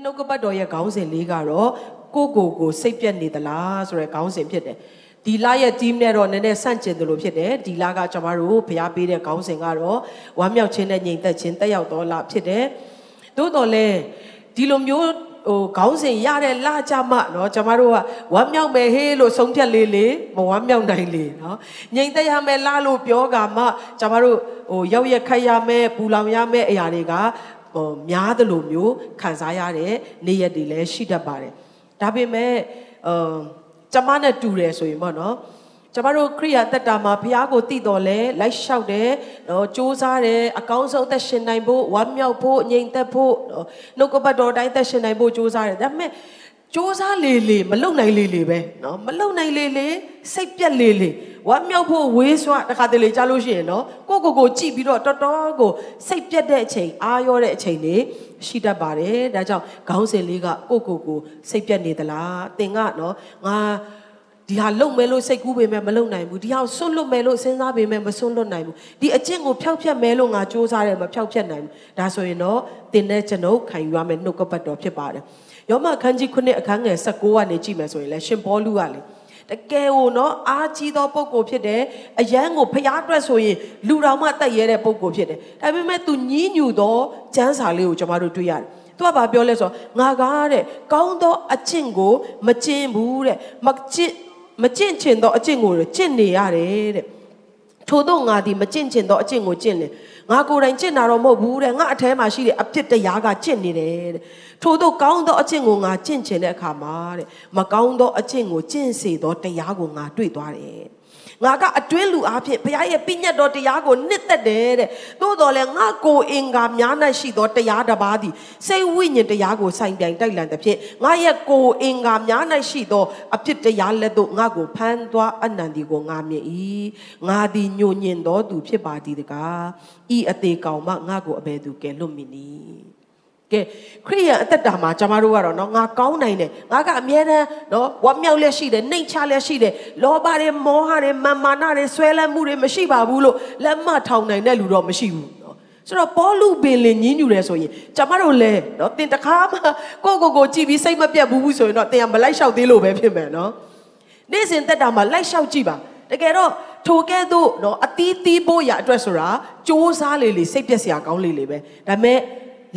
နှုတ်ကပတ်တော်ရဲ့ခေါင်းစဉ်လေးကတော့ကိုကိုကိုစိတ်ပြက်နေသလားဆိုတဲ့ခေါင်းစဉ်ဖြစ်တယ်ဒီလရဲ့ team နဲ့တော့နည်းနည်းဆန့်ကျင်တယ်လို့ဖြစ်တယ်ဒီလကကျွန်တော်တို့ဖျားပေးတဲ့ခေါင်းစဉ်ကတော့ဝမ်းမြောက်ခြင်းနဲ့ညီသက်ခြင်းတက်ရောက်တော်လဖြစ်တယ်သို့တော်လည်းဒီလိုမျိုးဟိုခေါင်းစဉ်ရတဲ့လကြမှเนาะကျမတို့ကဝမ်းမြောက်မယ်ဟေးလို့ဆုံးဖြတ်လေးလေးမဝမ်းမြောက်နိုင်လေเนาะငြိမ်သက်ရမယ်လလို့ပြောကမှကျမတို့ဟိုရောက်ရခတ်ရမယ်ပူလောင်ရမယ်အရာတွေက ဟိုများသလိုမျိုးခံစားရတဲ့နေ့ရက်တွေလည်းရှိတတ်ပါတယ်ဒါပေမဲ့အကျမနဲ့တူတယ်ဆိုရင်ပေါ့နော်ကျမတို့ခရိယာတက်တာမှာဘုရားကိုတည်တော်လဲလိုက်လျှောက်တယ်နော်စူးစမ်းတယ်အကောင်းဆုံးသက်ရှင်နိုင်ဖို့ဝမ်းမြောက်ဖို့ငြိမ်သက်ဖို့နော်နှုတ်ကပတ်တော်တိုင်းသက်ရှင်နိုင်ဖို့စူးစမ်းတယ်ဒါပေမဲ့စူးစမ်းလေလေမလုံနိုင်လေလေပဲနော်မလုံနိုင်လေလေစိတ်ပြက်လေလေ ဝမ်းမြောက်ဖို့ဝေးစွာတခါတလေကြားလို့ရှိရင်နော်ကိုကိုကိုကြည့်ပြီးတော့တော်တော်ကိုစိတ်ပြက်တဲ့အချိန်အားရောတဲ့အချိန်တွေရှိတတ်ပါတယ်ဒါကြောင့်ခေါင်းစဉ်လေးကကိုကိုကိုစိတ်ပြက်နေသလားသင်ကနော်ငါဒီဟာလုံမဲလို့စိတ်ကူးပေမဲ့မလုံနိုင်ဘူးဒီဟာဆွတ်လွတ်မဲလို့စဉ်းစားပေမဲ့မဆွတ်လွတ်နိုင်ဘူးဒီအကျင့်ကိုဖျောက်ဖျက်မဲလို့ငါစူးစမ်းတယ်မဖျောက်ဖျက်နိုင်ဘူးဒါဆိုရင်တော့သင်နဲ့ကျွန်ုပ်ခံယူရမယ်နှုတ်ကပတ်တော်ဖြစ်ပါတယ်ယောမအခန်းကြီး9အခန်းငယ်16ကနေကြည့်မယ်ဆိုရင်လည်းရှင်ဘောလူကလေ တကယ်ကိုနော်အားကြီးသောပုံကိုဖြစ်တယ်အယံကိုဖျားအတွက်ဆိုရင်လူတော်မှတက်ရဲတဲ့ပုံကိုဖြစ်တယ်ဒါပေမဲ့သူညည်းညူသောကျမ်းစာလေးကိုကျွန်တော်တို့တွေ့ရတယ်သူကဘာပြောလဲဆိုတော့ငါကားတဲ့ကောင်းသောအကျင့်ကိုမကျင့်ဘူးတဲ့မကျင့်မကျင့်ချင်သောအကျင့်ကိုကျင့်နေရတယ်တဲ့ထို့သောငါသည်မကျင့်ချင်သောအကျင့်ကိုကျင့်တယ် ငါကိုယ်တိုင်ကျင့်တာတော့မဟုတ်ဘူးတဲ့ငါအแทမှာရှိတဲ့အပြစ်တရားကကျင့်နေတယ်တဲ့ထို့သောကောင်းသောအကျင့်ကိုငါကျင့်ချင်တဲ့အခါမှာတဲ့မကောင်းသောအကျင့်ကိုကျင့်စေသောတရားကိုငါတွေ့သွားတယ် ငါကအတွင်းလူအားဖြင့်ဘုရားရဲ့ပြည့်ညတ်တော်တရားကိုနှစ်သက်တယ်တဲ့သို့တော်လည်းငါကိုအင်္ဂါများ၌ရှိသောတရားတစ်ပါးသည်စိတ်ဝိညာဉ်တရားကိုဆိုင်ပြိုင်တိုက်လန်သဖြင့်ငါရဲ့ကိုအင်္ဂါများ၌ရှိသောအဖြစ်တရားလက်သို့ငါကိုဖမ်းသွားအနန္ဒီကိုငါမြင်၏ငါသည်ညှို့ညင်တော်သူဖြစ်ပါသည်တကားဤအသေးကောင်မှငါကိုအဘယ်သူကဲလွတ်မိနည်း ကဲခရိယန်အသက်တာမှာကျမတို့ကတော့နော်ငါကောင်းနိုင်တယ်ငါကအမြဲတမ်းနော်ဝမ်းမြောက်လက်ရှိတယ်နှိမ်ချလက်ရှိတယ်လောဘတွေမောဟတွေမာမာနတွေဆွဲလန်းမှုတွေမရှိပါဘူးလို့လက်မထောင်နိုင်တဲ့လူတော့မရှိဘူးနော်ဆိုတော့ပေါလုပင်လင်ညင်းညူတယ်ဆိုရင်ကျမတို့လည်းနော်တင်တခါမှကိုကိုကိုကြည်ပြီးစိတ်မပြတ်ဘူးဆိုရင်တော့တင်ကမလိုက်လျှောက်သေးလို့ပဲဖြစ်မယ်နော်နေ့စဉ်တက်တာမှာလိုက်လျှောက်ကြည့်ပါတကယ်တော့ထိုကဲ့သို့နော်အတီးတီးဖို့ရအတွက်ဆိုတာစ조사လေလေစိတ်ပြက်စရာကောင်းလေလေပဲဒါပေမဲ့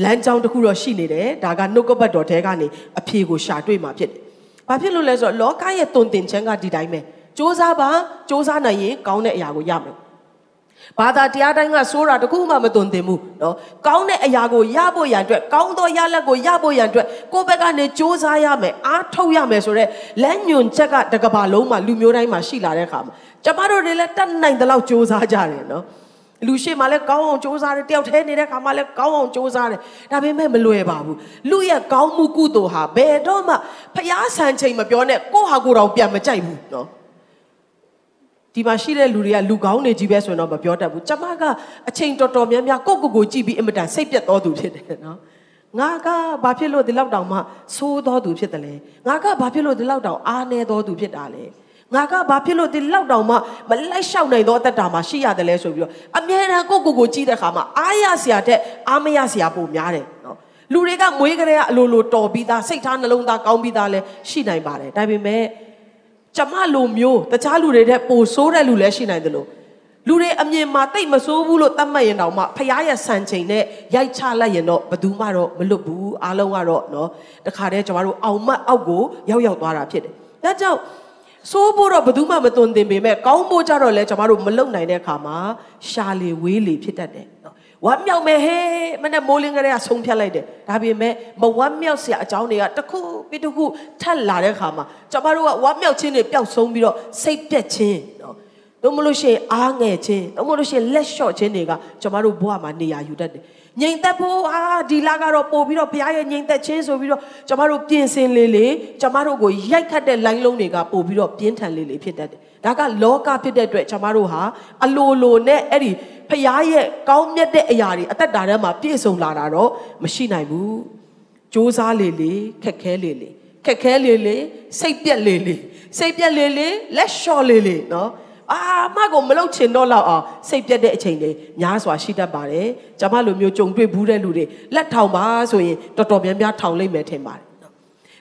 လမ်းကြောင်းတစ်ခုတော့ရှိနေတယ်ဒါကနှုတ်ကပတ်တော်ထဲကနေအဖြေကိုရှာတွေ့မှာဖြစ်တယ်။ဘာဖြစ်လို့လဲဆိုတော့လောကရဲ့တုန်တင်ခြင်းကဒီတိုင်းပဲ။စ조사ပါစ조사နိုင်ရင်ကောင်းတဲ့အရာကိုရမယ်။ဘာသာတရားတိုင်းကစိုးတာတခုမှမတုန်တင်ဘူးနော်။ကောင်းတဲ့အရာကိုရဖို့ရန်အတွက်ကောင်းသောရလက်ကိုရဖို့ရန်အတွက်ကိုယ့်ဘက်ကနေစ조사ရမယ်အားထုတ်ရမယ်ဆိုတော့လက်ညွန်ချက်ကတကဘာလုံးမှာလူမျိုးတိုင်းမှာရှိလာတဲ့အခါမှာကျမတို့တွေလည်းတတ်နိုင်တဲ့လောက်စ조사ကြတယ်နော်။ လူရှိမှလည်းကောင်းအောင်စူးစမ်းတယ်တယောက်တည်းနေတဲ့ခါမှလည်းကောင်းအောင်စူးစမ်းတယ်ဒါပေမဲ့မလွယ်ပါဘူးလူရဲ့ကောင်းမှုကုသိုလ်ဟာဘယ်တော့မှဖျားဆန်ချိန်မပြောနဲ့ကိုယ့်ဟာကိုယ်တော်ပြန်မကြိုက်ဘူးနော်ဒီမှာရှိတဲ့လူတွေကလူကောင်းနေကြီးပဲဆိုရင်တော့မပြောတတ်ဘူးကျမကအချိန်တော်တော်များများကိုယ့်ကိုယ်ကိုကြည့်ပြီးအင်မတန်စိတ်ပြတ်တော်သူဖြစ်တယ်နော်ငါကဘာဖြစ်လို့ဒီလောက်တောင်မှသိုးတော်သူဖြစ်တယ်လဲငါကဘာဖြစ်လို့ဒီလောက်တောင်အားနေတော်သူဖြစ်တာလဲ ငါကဘာဖြစ်လို့ဒီလောက်တောင်မှမလိုက်လျှောက်နိုင်သောအသက်တာမှာရှိရတယ်လဲဆိုပြီးတော့အမြဲတမ်းကိုကိုကိုကြည့်တဲ့အခါမှာအားရစရာတဲ့အားမရစရာပုံများတယ်နော်လူတွေကမွေးကလေးကအလိုလိုတော်ပြီးသားစိတ်ထားနှလုံးသားကောင်းပြီးသားလဲရှိနိုင်ပါတယ်ဒါပေမဲ့ကျမလိုမျိုးတခြားလူတွေတဲ့ပိုဆိုးတဲ့လူလည်းရှိနိုင်တယ်လို့လူတွေအမြင်မှာတိတ်မဆိုးဘူးလို့သတ်မှတ်ရင်တောင်မှဖရားရဲ့ဆန်ချိန်နဲ့ရိုက်ချလိုက်ရင်တော့ဘယ်သူမှတော့မလွတ်ဘူးအားလုံးကတော့နော်တခါတည်းကျွန်တော်တို့အောင်မတ်အောက်ကိုရောက်ရောက်သွားတာဖြစ်တယ်ဒါကြောင့် ဆိုးဖို့တော့ဘယ်သူမှမသွန်သင်ပေမဲ့ကောင်းဖို့ကြတော့လဲကျွန်တော်တို့မလုံနိုင်တဲ့အခါမှာရှာလေဝေးလေဖြစ်တတ်တယ်နော်ဝမ်းမြောက်မယ်ဟဲ့မနဲ့မိုးလင်းကလေးကဆုံးဖြတ်လိုက်တယ်ဒါပေမဲ့မဝမ်းမြောက်စရာအကြောင်းတွေကတစ်ခုပြီးတစ်ခုထပ်လာတဲ့အခါမှာကျွန်တော်တို့ကဝမ်းမြောက်ခြင်းတွေပျောက်ဆုံးပြီးတော့စိတ်ပြက်ခြင်းနော် တို့မလို့ရှိရင်အားငယ်ခြင်းတို့မလို့ရှိရင်လက်လျှော့ခြင်းတွေကကျွန်တော်တို့ဘဝမှာနေရာယူတတ်တယ်ငြိမ်သက်ဖို့အာဒီလကတော့ပို့ပြီးတော့ဘုရားရဲ့ငြိမ်သက်ခြင်းဆိုပြီးတော့ကျမတို့ပြင်ဆင်လေလေကျမတို့ကိုရိုက်ခတ်တဲ့လိုင်းလုံးတွေကပို့ပြီးတော့ပြင်းထန်လေလေဖြစ်တတ်တယ်ဒါကလောကဖြစ်တဲ့အတွက်ကျမတို့ဟာအလိုလိုနဲ့အဲ့ဒီဖျားရဲ့ကောင်းမြတ်တဲ့အရာတွေအသက်တာထဲမှာပြည့်စုံလာတာတော့မရှိနိုင်ဘူးစ조사လေလေခက်ခဲလေလေခက်ခဲလေလေစိတ်ပြက်လေလေစိတ်ပြက်လေလေလက်လျှော့လေလေနော် အာမကိုမလုပ်ချင်တော့လောက်အောင်စိတ်ပြတ်တဲ့အချိန်တွေများစွာရှိတတ်ပါတယ်ကျမလိုမျိုးကြုံတွေ့ဘူးတဲ့လူတွေလက်ထောင်ပါဆိုရင်တော်တော်များများထောင်လိုက်မယ်ထင်ပါတယ်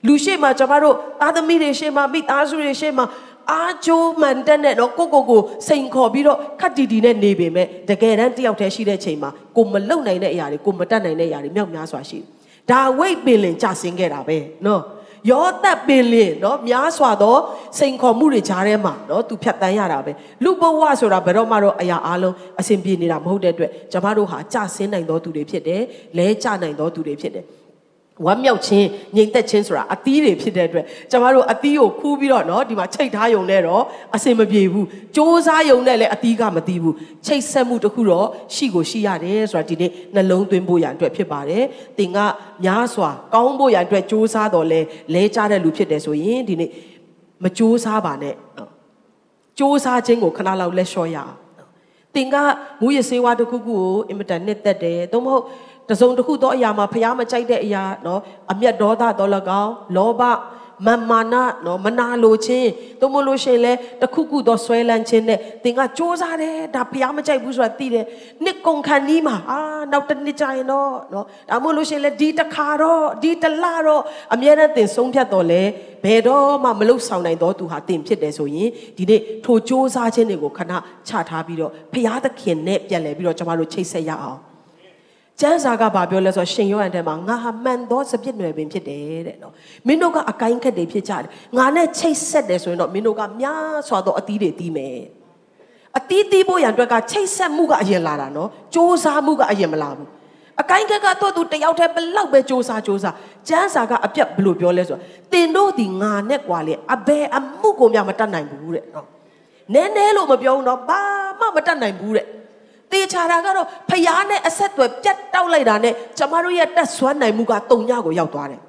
လူရှိမှကျမတို့သားသမီးတွေရှိမှမိသားစုတွေရှိမှအားကြိုးမှန်တက်နဲ့တော့ကိုကိုကိုစိန်ခေါ်ပြီးတော့ခက်တီတီနဲ့နေပေမဲ့တကယ်တမ်းတယောက်တည်းရှိတဲ့ချိန်မှာကိုမလုံနိုင်တဲ့အရာတွေကိုမတတ်နိုင်တဲ့အရာတွေမြောက်များစွာရှိတယ်ဒါဝိတ်ပင်လင်ကြဆင်းခဲ့တာပဲနော် ယောသက်ပင်လင်နော်များစွာသောစိန်ခေါ်မှုတွေကြားထဲမှာနော်သူဖြတ်တန်းရတာပဲလူဘဝဆိုတာဘယ်တော့မှတော့အရာအလုံးအဆင်ပြေနေတာမဟုတ်တဲ့အတွက်ကျမတို့ဟာကြဆင်းနိုင်သောသူတွေဖြစ်တယ်လဲကြနိုင်သောသူတွေဖြစ်တယ် ဝမ်းမြောက်ခြင်းငြိမ်သက်ခြင်းဆိုတာအသီးတွေဖြစ်တဲ့အတွက်ကျမတို့အသီးကိုခူးပြီးတော့เนาะဒီမှာချိတ်ထားယုံနဲ့တော့အစင်မပြေဘူးစ조사ယုံနဲ့လည်းအသီးကမသိဘူးချိတ်ဆက်မှုတစ်ခုတော့ရှိကိုရှိရတယ်ဆိုတာဒီနေ့နှလုံးသွင်းဖို့ရန်အတွက်ဖြစ်ပါတယ်သင်ကများစွာကောင်းဖို့ရန်အတွက်စ조사တော့လဲလဲကြတဲ့လူဖြစ်တယ်ဆိုရင်ဒီနေ့မစ조사ပါနဲ့စ조사ခြင်းကိုခဏလောက်လက်လျှော့ရအောင်သင်ကမူရစေဝါတစ်ခုခုကိုအင်မတန်နှစ်သက်တယ်သို့မဟုတ် တစုံတစ်ခုသောအရာမှာဖျားမကြိုက်တဲ့အရာနော်အမျက်ဒေါသတော့၎င်းလောဘမမာနနော်မနာလိုခြင်းသို့မဟုတ်လို့ရှိရင်လဲတခုခုသောဆွဲလန်းခြင်းနဲ့သင်ကစ조사တယ်ဒါဖျားမကြိုက်ဘူးဆိုတာသိတယ်နှစ်ကုန်ခန်းနီးမှာအာနောက်တစ်နှစ်ကြာရင်တော့နော်ဒါမှမဟုတ်လို့ရှိရင်လဲဒီတစ်ခါတော့ဒီတလတော့အမြဲတမ်းသင်ဆုံးဖြတ်တော့လဲဘယ်တော့မှမလုဆောင်နိုင်တော့သူဟာသင်ဖြစ်တယ်ဆိုရင်ဒီနေ့ထိုစ조사ခြင်းတွေကိုခဏချထားပြီးတော့ဖျားသခင်နဲ့ပြန်လဲပြီးတော့ကျွန်တော်တို့ချိတ်ဆက်ရအောင် ကျမ်းစာကဘာပြောလဲဆိုတော့ရှင်ယောဟန်ထဲမှာငါဟာမှန်သောစပြစ်နွယ်ပင်ဖြစ်တယ်တဲ့နော်မင်းတို့ကအကိုင်းခက်တွေဖြစ်ကြတယ်ငါနဲ့ချိတ်ဆက်တယ်ဆိုရင်တော့မင်းတို့ကများစွာသောအသီးတွေတီးမယ်အသီးတီးဖို့ရန်အတွက်ကချိတ်ဆက်မှုကအရင်လာတာနော်စ조사မှုကအရင်မလာဘူးအကိုင်းခက်ကတော့သူတယောက်တည်းဘလောက်ပဲစ조사စ조사ကျမ်းစာကအပြတ်ဘလို့ပြောလဲဆိုတော့တင်တို့ဒီငါနဲ့ကွာလေအဘယ်အမှုကိုမှမတတ်နိုင်ဘူးတဲ့နော်နည်းနည်းလို့မပြောဘူးနော်ဘာမှမတတ်နိုင်ဘူးတဲ့ တေချာတာကတော့ဖျားနဲ့အဆက်အသွယ်ပြတ်တောက်လိုက်တာနဲ့ကျမတို့ရဲ့တက်ဆွမ်းနိုင်မှုကတုံညကိုရောက်သွားတယ်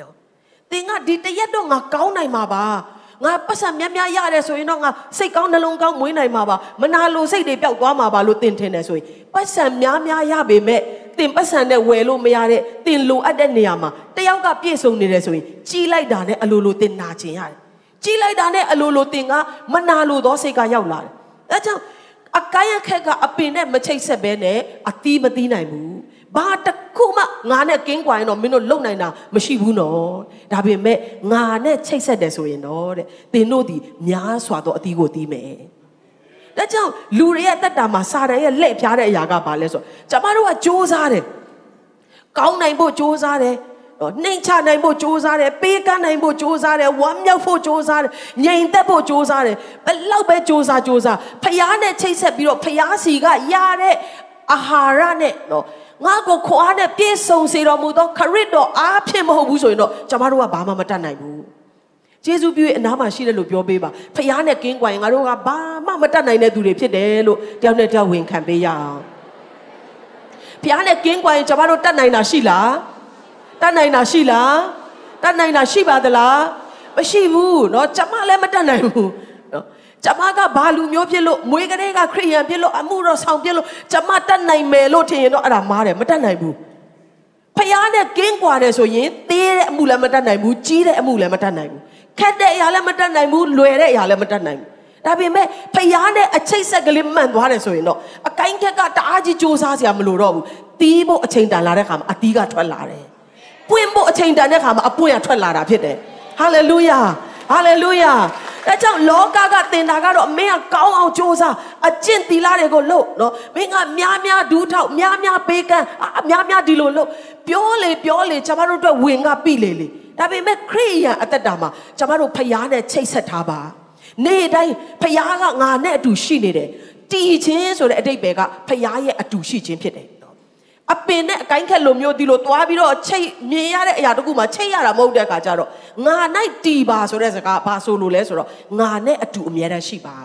နော်သင်ကဒီတရက်တော့ငါကောင်းနိုင်မှာပါငါပတ်စံများများရတယ်ဆိုရင်တော့ငါစိတ်ကောင်းနှလုံးကောင်းမွေးနိုင်မှာပါမနာလိုစိတ်တွေပျောက်သွားမှာပါလို့သင်ထင်တယ်ဆိုရင်ပတ်စံများများရပေမဲ့သင်ပတ်စံနဲ့ဝယ်လို့မရတဲ့သင်လိုအပ်တဲ့နေရာမှာတယောက်ကပြည့်စုံနေတယ်ဆိုရင်ကြီးလိုက်တာနဲ့အလိုလိုသင်နာကျင်ရတယ်ကြီးလိုက်တာနဲ့အလိုလိုသင်ကမနာလိုသောစိတ်ကရောက်လာတယ်အဲကြောင့် အကိုင်းအခက်ကအပင်နဲ့မချိတ်ဆက်ဘဲနဲ့အသီးမသီးနိုင်ဘူးဘာတခုမှငါနဲ့ကင်းကွာရင်တော့မင်းတို့လုံနိုင်တာမရှိဘူးနော်ဒါပေမဲ့ငါနဲ့ချိတ်ဆက်တယ်ဆိုရင်တော့တဲ့သင်တို့ဒီများစွာသောအသီးကိုသီးမယ်ဒါကြောင့်လူတွေရဲ့တက်တာမှာစာတန်ရဲ့လက်ဖျားတဲ့အရာကဘာလဲဆိုတော့ကျမတို့ကစ조사တယ်ကောင်းနိုင်ဖို့စ조사တယ် နှိမ်ချနိုင်ဖို့စူးစမ်းတယ်ပေးကမ်းနိုင်ဖို့စူးစမ်းတယ်ဝမ်းမြောက်ဖို့စူးစမ်းတယ်ငြိမ်သက်ဖို့စူးစမ်းတယ်ဘယ်လောက်ပဲစူးစမ်းစူးစမ်းဖျားနဲ့ချိတ်ဆက်ပြီးတော့ဖျားစီကရတဲ့အာဟာရနဲ့နော်ငါ့ကိုခွားနဲ့ပြည့်စုံစေတော်မူသောခရစ်တော်အားဖြင့်မဟုတ်ဘူးဆိုရင်တော့ကျွန်တော်တို့ကဘာမှမတတ်နိုင်ဘူးကျေးဇူးပြုရဲ့အနာမှာရှိတယ်လို့ပြောပေးပါဖျားနဲ့ကင်းကွာရင်ငါတို့ကဘာမှမတတ်နိုင်တဲ့သူတွေဖြစ်တယ်လို့တယောက်နဲ့တယောက်ဝန်ခံပေးရအောင်ဖျားနဲ့ကင်းကွာရင်ကျွန်တော်တို့တတ်နိုင်တာရှိလား တတ်နိုင်တာရှိလားတတ်နိုင်တာရှိပါသလားမရှိဘူးเนาะကျမလည်းမတတ်နိုင်ဘူးเนาะကျမကဘာလူမျိုးဖြစ်လို့မွေးကလေးကခရိယန်ဖြစ်လို့အမှုတော်ဆောင်ဖြစ်လို့ကျမတတ်နိုင်မယ်လို့ထင်ရင်တော့အဲ့ဒါမားတယ်မတတ်နိုင်ဘူးဖျားနဲ့ကင်းကွာတယ်ဆိုရင်သေးတဲ့အမှုလည်းမတတ်နိုင်ဘူးကြီးတဲ့အမှုလည်းမတတ်နိုင်ဘူးခက်တဲ့အရာလည်းမတတ်နိုင်ဘူးလွယ်တဲ့အရာလည်းမတတ်နိုင်ဘူးဒါပေမဲ့ဖျားနဲ့အချိတ်ဆက်ကလေးမှန်သွားတယ်ဆိုရင်တော့အကိုင်းခက်ကတအားကြီးစူးစမ်းစရာမလိုတော့ဘူးတီးဖို့အချိန်တန်လာတဲ့ခါမှာအတီးကထွက်လာတယ် ပွင့်ဖို့အချိန်တန်တဲ့ခါမှာအပွင့်ရထွက်လာတာဖြစ်တယ်ဟာလေလုယာဟာလေလုယာအဲကြောင့်လောကကတင်တာကတော့မင်းကကောင်းအောင်စ조사အကျင့်သီလတွေကိုလုပ်နော်မင်းကများများဒူးထောက်များများပေးကမ်းအများများဒီလိုလုပ်ပြောလေပြောလေကျွန်တော်တို့အတွက်ဝင်ကပြီလေလေဒါပေမဲ့ခရိယန်အသက်တာမှာကျွန်တော်တို့ဖျားနဲ့ချိတ်ဆက်ထားပါနေ့တိုင်းဖျားကငါနဲ့အတူရှိနေတယ်တည်ခြင်းဆိုတဲ့အတိတ်ပဲကဖျားရဲ့အတူရှိခြင်းဖြစ်တယ် အပင်နဲ့အကိုင်းခက်လိုမျိုးဒီလိုသွားပြီးတော့ချိတ်မြင်ရတဲ့အရာတခုမှချိတ်ရတာမဟုတ်တဲ့အခါကျတော့ငါ၌တီပါဆိုတဲ့စကားဘာဆိုလို့လဲဆိုတော့ငါနဲ့အတူအမြဲတမ်းရှိပါ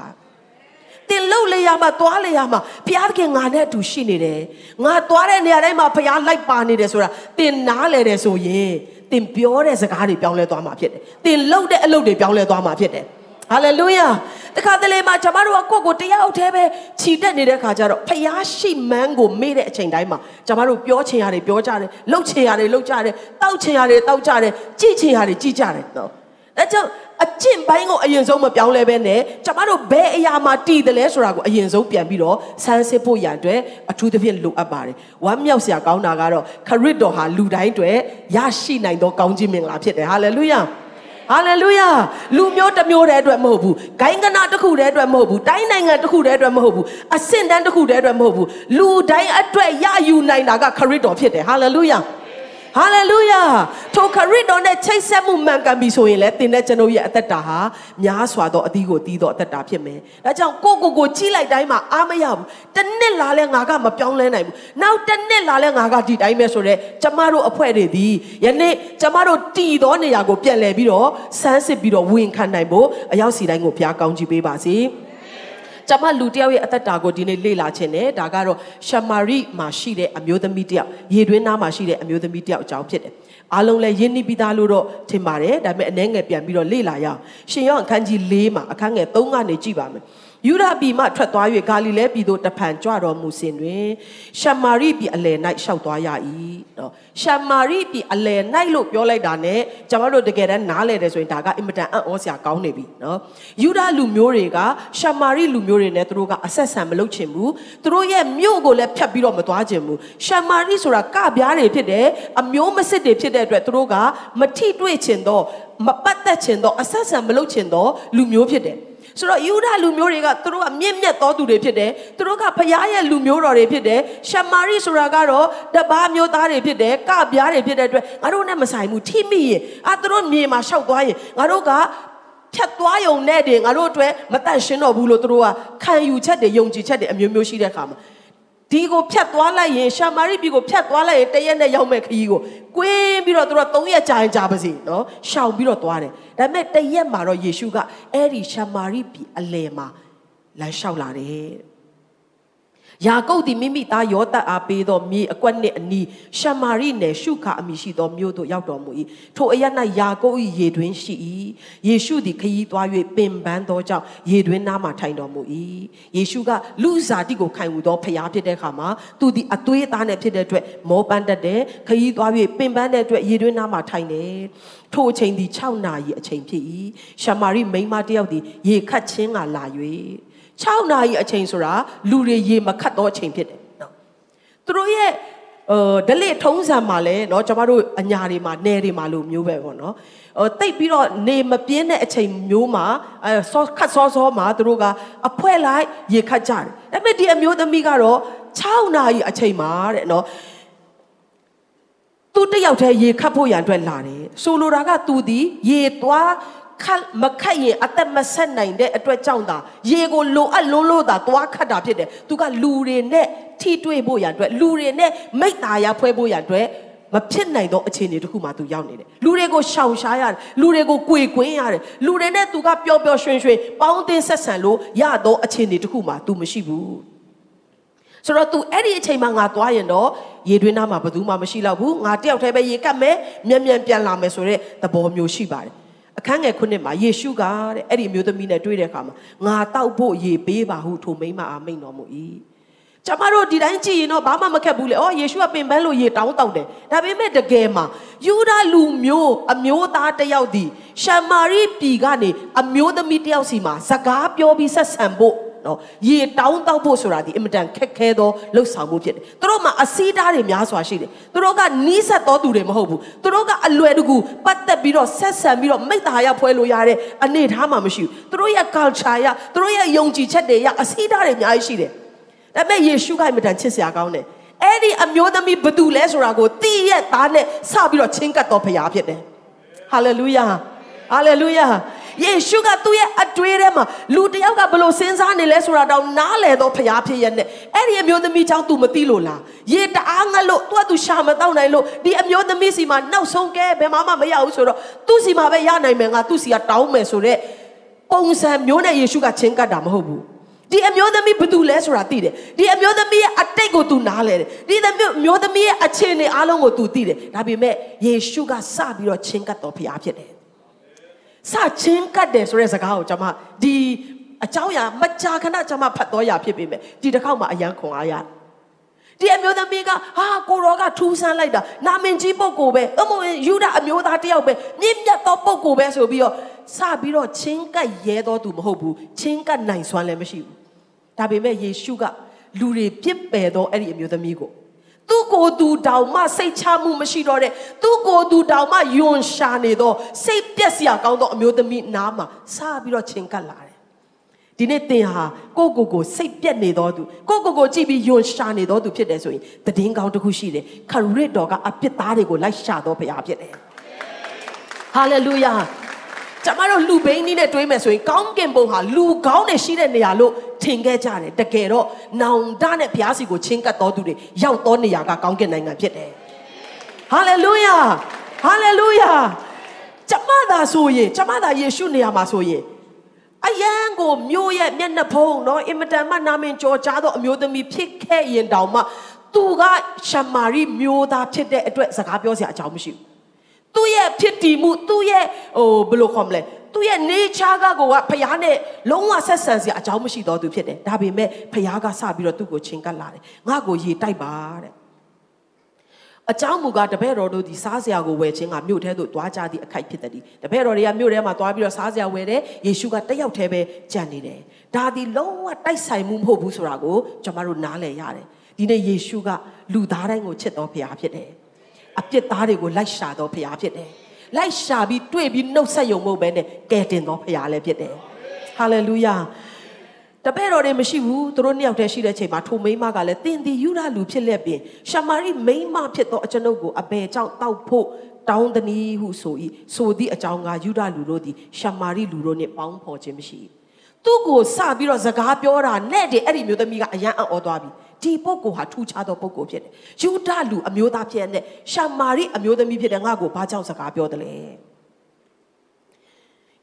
တင်လှုပ်လေရမှာသွားလေရမှာဘုရားသခင်ငါနဲ့အတူရှိနေတယ်ငါသွားတဲ့နေရာတိုင်းမှာဘုရားလိုက်ပါနေတယ်ဆိုတာတင်နားလေတယ်ဆိုရင်တင်ပြောတဲ့စကားတွေပြောင်းလဲသွားမှာဖြစ်တယ်တင်လှုပ်တဲ့အလုပ်တွေပြောင်းလဲသွားမှာဖြစ်တယ် ဟာလေလုယာတခါတလေမှာကျွန်တော်တို့ကကိုယ့်ကိုတရားအထဲပဲခြိတက်နေတဲ့ခါကျတော့ဖျားရှိမှန်းကိုမေ့တဲ့အချိန်တိုင်းမှာကျွန်တော်တို့ပြောချင်ရတယ်ပြောကြတယ်လှုပ်ချင်ရတယ်လှုပ်ကြတယ်တောက်ချင်ရတယ်တောက်ကြတယ်ကြည့်ချင်ရတယ်ကြည့်ကြတယ်နော်အဲကြောင့်အကျင့်ပိုင်းကိုအရင်ဆုံးမပြောင်းလဲပဲနဲ့ကျမတို့ဘယ်အရာမှာတည်တယ်လဲဆိုတာကိုအရင်ဆုံးပြန်ပြီးတော့ဆန်းစစ်ဖို့ရန်အတွက်အထူးသဖြင့်လိုအပ်ပါတယ်ဝမ်းမြောက်စရာကောင်းတာကတော့ခရစ်တော်ဟာလူတိုင်းအတွက်ရရှိနိုင်သောကောင်းခြင်းမင်္ဂလာဖြစ်တယ်ဟာလေလုယာ ဟာလေလုယာလူမျိုးတစ်မျိုးတည်းအတွက်မဟုတ်ဘူးဂိုင်းကနာတစ်ခုတည်းအတွက်မဟုတ်ဘူးတိုင်းနိုင်ငံတစ်ခုတည်းအတွက်မဟုတ်ဘူးအဆင့်တန်းတစ်ခုတည်းအတွက်မဟုတ်ဘူးလူတိုင်းအတွက်ရယူနိုင်တာကခရစ်တော်ဖြစ်တယ်ဟာလေလုယာ ဟာလေလုယာထိုခရစ်တော်နဲ့ချိတ်ဆက်မှုမှန်ကန်ပြီဆိုရင်လည်းသင်တဲ့ကျွန်ုပ်ရဲ့အသက်တာဟာများစွာသောအသီးကိုတီးသောအသက်တာဖြစ်မယ်။ဒါကြောင့်ကိုကိုကိုကြီးလိုက်တိုင်းမှာအားမရဘူး။တစ်နှစ်လာလဲငါကမပြောင်းလဲနိုင်ဘူး။နောက်တစ်နှစ်လာလဲငါကဒီတိုင်းပဲဆိုတော့ကျမတို့အဖွဲ့တွေဒီယနေ့ကျမတို့တည်သောနေရာကိုပြန်လဲပြီးတော့စမ်းစစ်ပြီးတော့ဝင်ခံနိုင်ဖို့အရောက်စီတိုင်းကိုဘုရားကောင်းချီးပေးပါစေ။ ကျမလူတယောက်ရဲ့အသက်တာကိုဒီနေ့လေ့လာခြင်းနဲ့ဒါကတော့ရှမာရိမှာရှိတဲ့အမျိုးသမီးတယောက်ရေတွင်းနားမှာရှိတဲ့အမျိုးသမီးတယောက်အကြောင်းဖြစ်တယ်အားလုံးလည်းယဉ်နိပြီးသားလို့တော့ထင်ပါတယ်ဒါပေမဲ့အနှဲငယ်ပြန်ပြီးတော့လေ့လာရအောင်ရှင်ယောအခန်းကြီး၄မှာအခန်းငယ်၃ကနေကြည့်ပါမယ် ယူဒပြည်မှထွက်သွား၍ဂါလိလဲပြည်သို့တဖန်ကြွတော်မူစဉ်တွင်ရှမာရိပြည်အလယ်၌ရှောက်သွားရ၏နော်ရှမာရိပြည်အလယ်၌လို့ပြောလိုက်တာ ਨੇ ကျွန်တော်တို့တကယ်တမ်းနားလဲတယ်ဆိုရင်ဒါကအင်မတန်အံ့ဩစရာကောင်းနေပြီနော်ယူဒလူမျိုးတွေကရှမာရိလူမျိုးတွေနဲ့သူတို့ကအဆက်ဆံမလုပ်ချင်ဘူးသူတို့ရဲ့မြို့ကိုလည်းဖျက်ပြီးတော့မသွားချင်ဘူးရှမာရိဆိုတာကပြားတွေဖြစ်တယ်အမျိုးမစစ်တွေဖြစ်တဲ့အတွက်သူတို့ကမထိတွေ့ချင်တော့မပတ်သက်ချင်တော့အဆက်ဆံမလုပ်ချင်တော့လူမျိုးဖြစ်တယ် ဆိုတော့ယူဒလူမျိုးတွေကသူတို့ကမြင့်မြတ်သောသူတွေဖြစ်တယ်သူတို့ကဖျားရဲ့လူမျိုးတော်တွေဖြစ်တယ်ရှမာရိဆိုတာကတော့တပားမျိုးသားတွေဖြစ်တယ်ကပြားတွေဖြစ်တဲ့အတွက်ငါတို့နဲ့မဆိုင်ဘူးထိမိရင်အာသူတို့မြေမှာရှောက်သွားရင်ငါတို့ကဖြတ်သွားယုံနဲ့တည်းငါတို့အတွက်မတန့်ရှင်းတော့ဘူးလို့သူတို့ကခံယူချက်တွေယုံကြည်ချက်တွေအမျိုးမျိုးရှိတဲ့အခါမှာ ဒီကိုဖြတ်သွားလိုက်ရင်ရှာမာရိပြည်ကိုဖြတ်သွားလိုက်ရင်တရက်နဲ့ရောက်မဲ့ခရီးကိုကွင်းပြီးတော့သူတို့၃ရက်ကြာရင်ကြာပါစေနော်ရှောင်ပြီးတော့သွားတယ်ဒါပေမဲ့တရက်မှာတော့ယေရှုကအဲ့ဒီရှာမာရိပြည်အလယ်မှာလမ်းလျှောက်လာတယ် ယာကုပ်သည်မိမိသားယောသတ်အားပေးသောမြေအကွက်နှင့်အနီးရှမာရိနယ်ရှုခအမိရှိသောမြို့သို့ရောက်တော်မူ၏ထိုအရ၌ယာကုပ်၏ရေတွင်ရှိ၏ယေရှုသည်ခရီးသွား၍ပင်ပန်းသောကြောင့်ရေတွင်နားမှထိုင်တော်မူ၏ယေရှုကလူဇာတိကိုခံယူသောဖျားဖြစ်တဲ့အခါမှာသူသည်အသွေးသားနဲ့ဖြစ်တဲ့အတွက်မောပန်းတတ်တယ်ခရီးသွား၍ပင်ပန်းတဲ့အတွက်ရေတွင်နားမှထိုင်တယ်ထိုအချိန်သည်6နာရီအချိန်ဖြစ်၏ရှမာရိမိန်းမတစ်ယောက်သည်ရေခတ်ချင်းကလာ၍ 6နာရီအချိန်ဆိုတာလူတွေရေမခတ်တော့အချိန်ဖြစ်တယ်နော်သူတို့ရဲ့呃ဒလိထုံးစံမှာလဲเนาะကျမတို့အညာတွေမှာနယ်တွေမှာလို့မျိုးပဲပေါ့နော်ဟိုတိတ်ပြီးတော့နေမပြင်းတဲ့အချိန်မျိုးမှာအဲဆောခတ်ဆောဆောမှာသူတို့ကအဖွဲလိုက်ရေခတ်ကြတယ်ဒါပေမဲ့ဒီအမျိုးသမီးကတော့6နာရီအချိန်မှာတဲ့เนาะသူတယောက်တည်းရေခတ်ဖို့ရန်အတွက်လာတယ်ဆိုလိုတာကသူဒီရေသွား ခတ်မခတ်ရင်အသက်မဆက်နိုင်တဲ့အတွက်ကြောင့်သာရေကိုလိုအပ်လုံးလို့သာသွားခတ်တာဖြစ်တယ်သူကလူတွေနဲ့ထိတွေ့ဖို့ရန်အတွက်လူတွေနဲ့မိတ်သားရဖွဲဖို့ရန်အတွက်မဖြစ်နိုင်သောအခြေအနေတစ်ခုမှသူရောက်နေတယ်လူတွေကိုရှောင်ရှားရတယ်လူတွေကိုကြွေကွင်းရတယ်လူတွေနဲ့သူကပျော်ပျော်ရွှင်ရွှင်ပေါင်းသင်းဆက်ဆံလို့ရသောအခြေအနေတစ်ခုမှသူမရှိဘူးဆိုတော့ तू အဲ့ဒီအချိန်မှာငါသွားရင်တော့ရေတွင်းသားမှာဘယ်သူမှမရှိတော့ဘူးငါတယောက်တည်းပဲရေကတ်မယ်မြန်မြန်ပြန်လာမယ်ဆိုတဲ့သဘောမျိုးရှိပါတယ် အခန်းငယ်ခုနှစ်မှာယေရှုကတဲ့အဲ့ဒီအမျိုးသမီးနဲ့တွေ့တဲ့အခါမှာငါတောက်ဖို့ရေပေးပါဟုထိုမိန်းမအားမိန်တော်မူ၏ကျမတို့ဒီတိုင်းကြည့်ရင်တော့ဘာမှမခက်ဘူးလေ။အော်ယေရှုကပင်ပန်းလို့ရေတောင်းတောက်တယ်။ဒါပေမဲ့တကယ်မှာယူဒလူမျိုးအမျိုးသားတယောက်ဒီရှမာရိပြည်ကနေအမျိုးသမီးတယောက်စီမှာစကားပြောပြီးဆက်ဆံဖို့ နော်ရေတောင်းတောက်ဖို့ဆိုတာဒီအင်မတန်ခက်ခဲသောလှုပ်ဆောင်မှုဖြစ်တယ်။သူတို့မှာအစည်းသားတွေများစွာရှိတယ်။သူတို့ကနီးစပ်သောသူတွေမဟုတ်ဘူး။သူတို့ကအလွယ်တကူပတ်သက်ပြီးတော့ဆက်ဆံပြီးတော့မိသားရဖွဲလို့ရတဲ့အနေအထားမှမရှိဘူး။သူတို့ရဲ့ culture ရသူတို့ရဲ့ယုံကြည်ချက်တွေရအစည်းသားတွေအများကြီးရှိတယ်။ဒါပေမဲ့ယေရှုကအင်မတန်ချစ်စရာကောင်းတယ်။အဲ့ဒီအမျိုးသမီးဘသူလဲဆိုတာကိုတည့်ရဲ့သားနဲ့စပြီးတော့ချင်းကပ်တော်ဖရားဖြစ်တယ်။ဟာလေလုယာ။ဟာလေလုယာ။ ယေရှုကသူ့ရဲ့အတွေးထဲမှာလူတယောက်ကဘလို့စဉ်းစားနေလဲဆိုတာတောင်နားလေတော့ဖရားဖြစ်ရဲ့နဲ့အဲ့ဒီအမျိုးသမီးချောင်း तू မသိလို့လားရေတအားငတ်လို့ तू က तू ရှာမတော့နိုင်လို့ဒီအမျိုးသမီးစီမှာနောက်ဆုံးကဲဘယ်မှမရဘူးဆိုတော့သူ့စီမှာပဲရနိုင်မယ်ငါသူ့စီကတောင်းမယ်ဆိုတော့ပုံစံမျိုးနဲ့ယေရှုကချင်းကပ်တာမဟုတ်ဘူးဒီအမျိုးသမီးဘယ်သူလဲဆိုတာသိတယ်ဒီအမျိုးသမီးရဲ့အတိတ်ကို तू နားလဲတယ်ဒီအမျိုးသမီးရဲ့အခြေအနေအားလုံးကို तू သိတယ်ဒါပေမဲ့ယေရှုကစပြီးတော့ချင်းကပ်တော်ဖရားဖြစ်တယ် စချင်းကတ်တယ်ဆိုတဲ့စကားကိုကျွန်မဒီအကြောင်းအရာမကြာခဏကျွန်မဖတ်တော်ရဖြစ်ပေမဲ့ဒီတစ်ခေါက်မှအယံခွန်အားရတယ်ဒီအမျိုးသမီးကဟာကိုရောကထူးဆန်းလိုက်တာနာမင်ကြီးပုဂ္ဂိုလ်ပဲအမို့ယူဒအမျိုးသားတယောက်ပဲမြင့်မြတ်သောပုဂ္ဂိုလ်ပဲဆိုပြီးတော့စပြီးတော့ချင်းကပ်ရဲတော်သူမဟုတ်ဘူးချင်းကပ်နိုင်စွမ်းလည်းမရှိဘူးဒါပေမဲ့ယေရှုကလူတွေပြစ်ပယ်တော့အဲ့ဒီအမျိုးသမီးကို သူကိုယ်သူတောင်မှစိတ်ချမှုမရှိတော့တဲ့သူကိုယ်သူတောင်မှယွန်ရှာနေတော့စိတ်ပြက်စရာကောင်းသောအမျိုးသမီးနားမှာစပြီးတော့ချင်းကပ်လာတယ်ဒီနေ့သင်ဟာကိုကိုကိုစိတ်ပြက်နေတော်သူကိုကိုကိုကြည့်ပြီးယွန်ရှာနေတော်သူဖြစ်တယ်ဆိုရင်တည်င်းကောင်းတစ်ခုရှိတယ်ခရစ်တော်ကအပြစ်သားတွေကိုလိုက်ရှာတော်ဘုရားဖြစ်တယ်ဟာလေလုယာ ကျမတို့လူဘိန်းကြီးနဲ့တွေးမယ်ဆိုရင်ကောင်းကင်ဘုံဟာလူကောင်းနဲ့ရှိတဲ့နေရာလို့ထင်ခဲ့ကြတယ်တကယ်တော့နောင်တနဲ့ဘုရားစီကိုချင်းကပ်တော်သူတွေရောက်တော်နေရာကကောင်းကင်နိုင်ငံဖြစ်တယ်ဟာလေလုယာဟာလေလုယာကျမသာဆိုရင်ကျမသာယေရှုနေရာမှာဆိုရင်အယံကိုမျိုးရဲ့မျက်နှာဖုံးနော်အင်မတန်မှနာမင်ကြော်ကြားသောအမျိုးသမီးဖြစ်ခဲ့ရင်တောင်မှသူကရှမာရိမျိုးသားဖြစ်တဲ့အတွက်စကားပြောစရာအကြောင်းမရှိဘူး သူ့ရဲ့ဖြစ်တည်မှုသူ့ရဲ့ဟိုဘယ်လိုခေါ်မလဲသူ့ရဲ့ nature ကကိုကဖျားနဲ့လုံးဝဆက်ဆံစရာအကြောင်းမရှိတော့သူဖြစ်တယ်ဒါပေမဲ့ဖျားကစပြီးတော့သူ့ကိုချင်းကပ်လာတယ်ငါ့ကိုရေတိုက်ပါတဲ့အကြောင်းမူကားတပည့်တော်တို့ဒီစားစရာကိုဝယ်ခြင်းကမြို့ထဲသို့သွားကြသည့်အခိုက်ဖြစ်သည်တပည့်တော်တွေကမြို့ထဲမှာသွားပြီးတော့စားစရာဝယ်တယ်ယေရှုကတယောက်တည်းပဲကြံနေတယ်ဒါဒီလုံးဝတိုက်ဆိုင်မှုမဟုတ်ဘူးဆိုတာကိုကျွန်တော်တို့နားလည်ရတယ်ဒီနေ့ယေရှုကလူသားတိုင်းကိုချစ်တော်ဖရားဖြစ်တယ် အပြစ်သားတွေကိုလိုက်ရှာတော်ဖရားဖြစ်တယ်လိုက်ရှာပြီးတွေ့ပြီးနှုတ်ဆက်ယုံမဟုတ်ပဲနဲ့ကယ်တင်တော်ဖရားလည်းဖြစ်တယ်ဟာလေလုယာတပည့်တော်တွေမရှိဘူးသူတို့နှစ်ယောက်တည်းရှိတဲ့ချိန်မှာထိုမိန်းမကလည်းတင်ဒီယူရလူဖြစ်လက်ပြင်ရှမာရိမိန်းမဖြစ်သောအကျွန်ုပ်ကိုအဘယ်ကြောင့်တောက်ဖို့တောင်းတနည်းဟုဆို၏ဆိုသည့်အကြောင်းကယူဒလူတို့သည်ရှမာရိလူတို့နှင့်ပေါင်းဖော်ခြင်းမရှိသူ့ကိုစပြီးတော့စကားပြောတာနဲ့တည်းအဲ့ဒီမျိုးသမီးကအယံအံ့ဩသွားပြီ ဒီပုဂ္ဂိုလ်ဟာထူးခြားသောပုဂ္ဂိုလ်ဖြစ်တယ်ယူဒလူအမျိုးသားဖြစ်တဲ့ရှမာရိအမျိုးသမီးဖြစ်တဲ့ငါ့ကိုဘာကြောင့်စကားပြောတယ်လဲ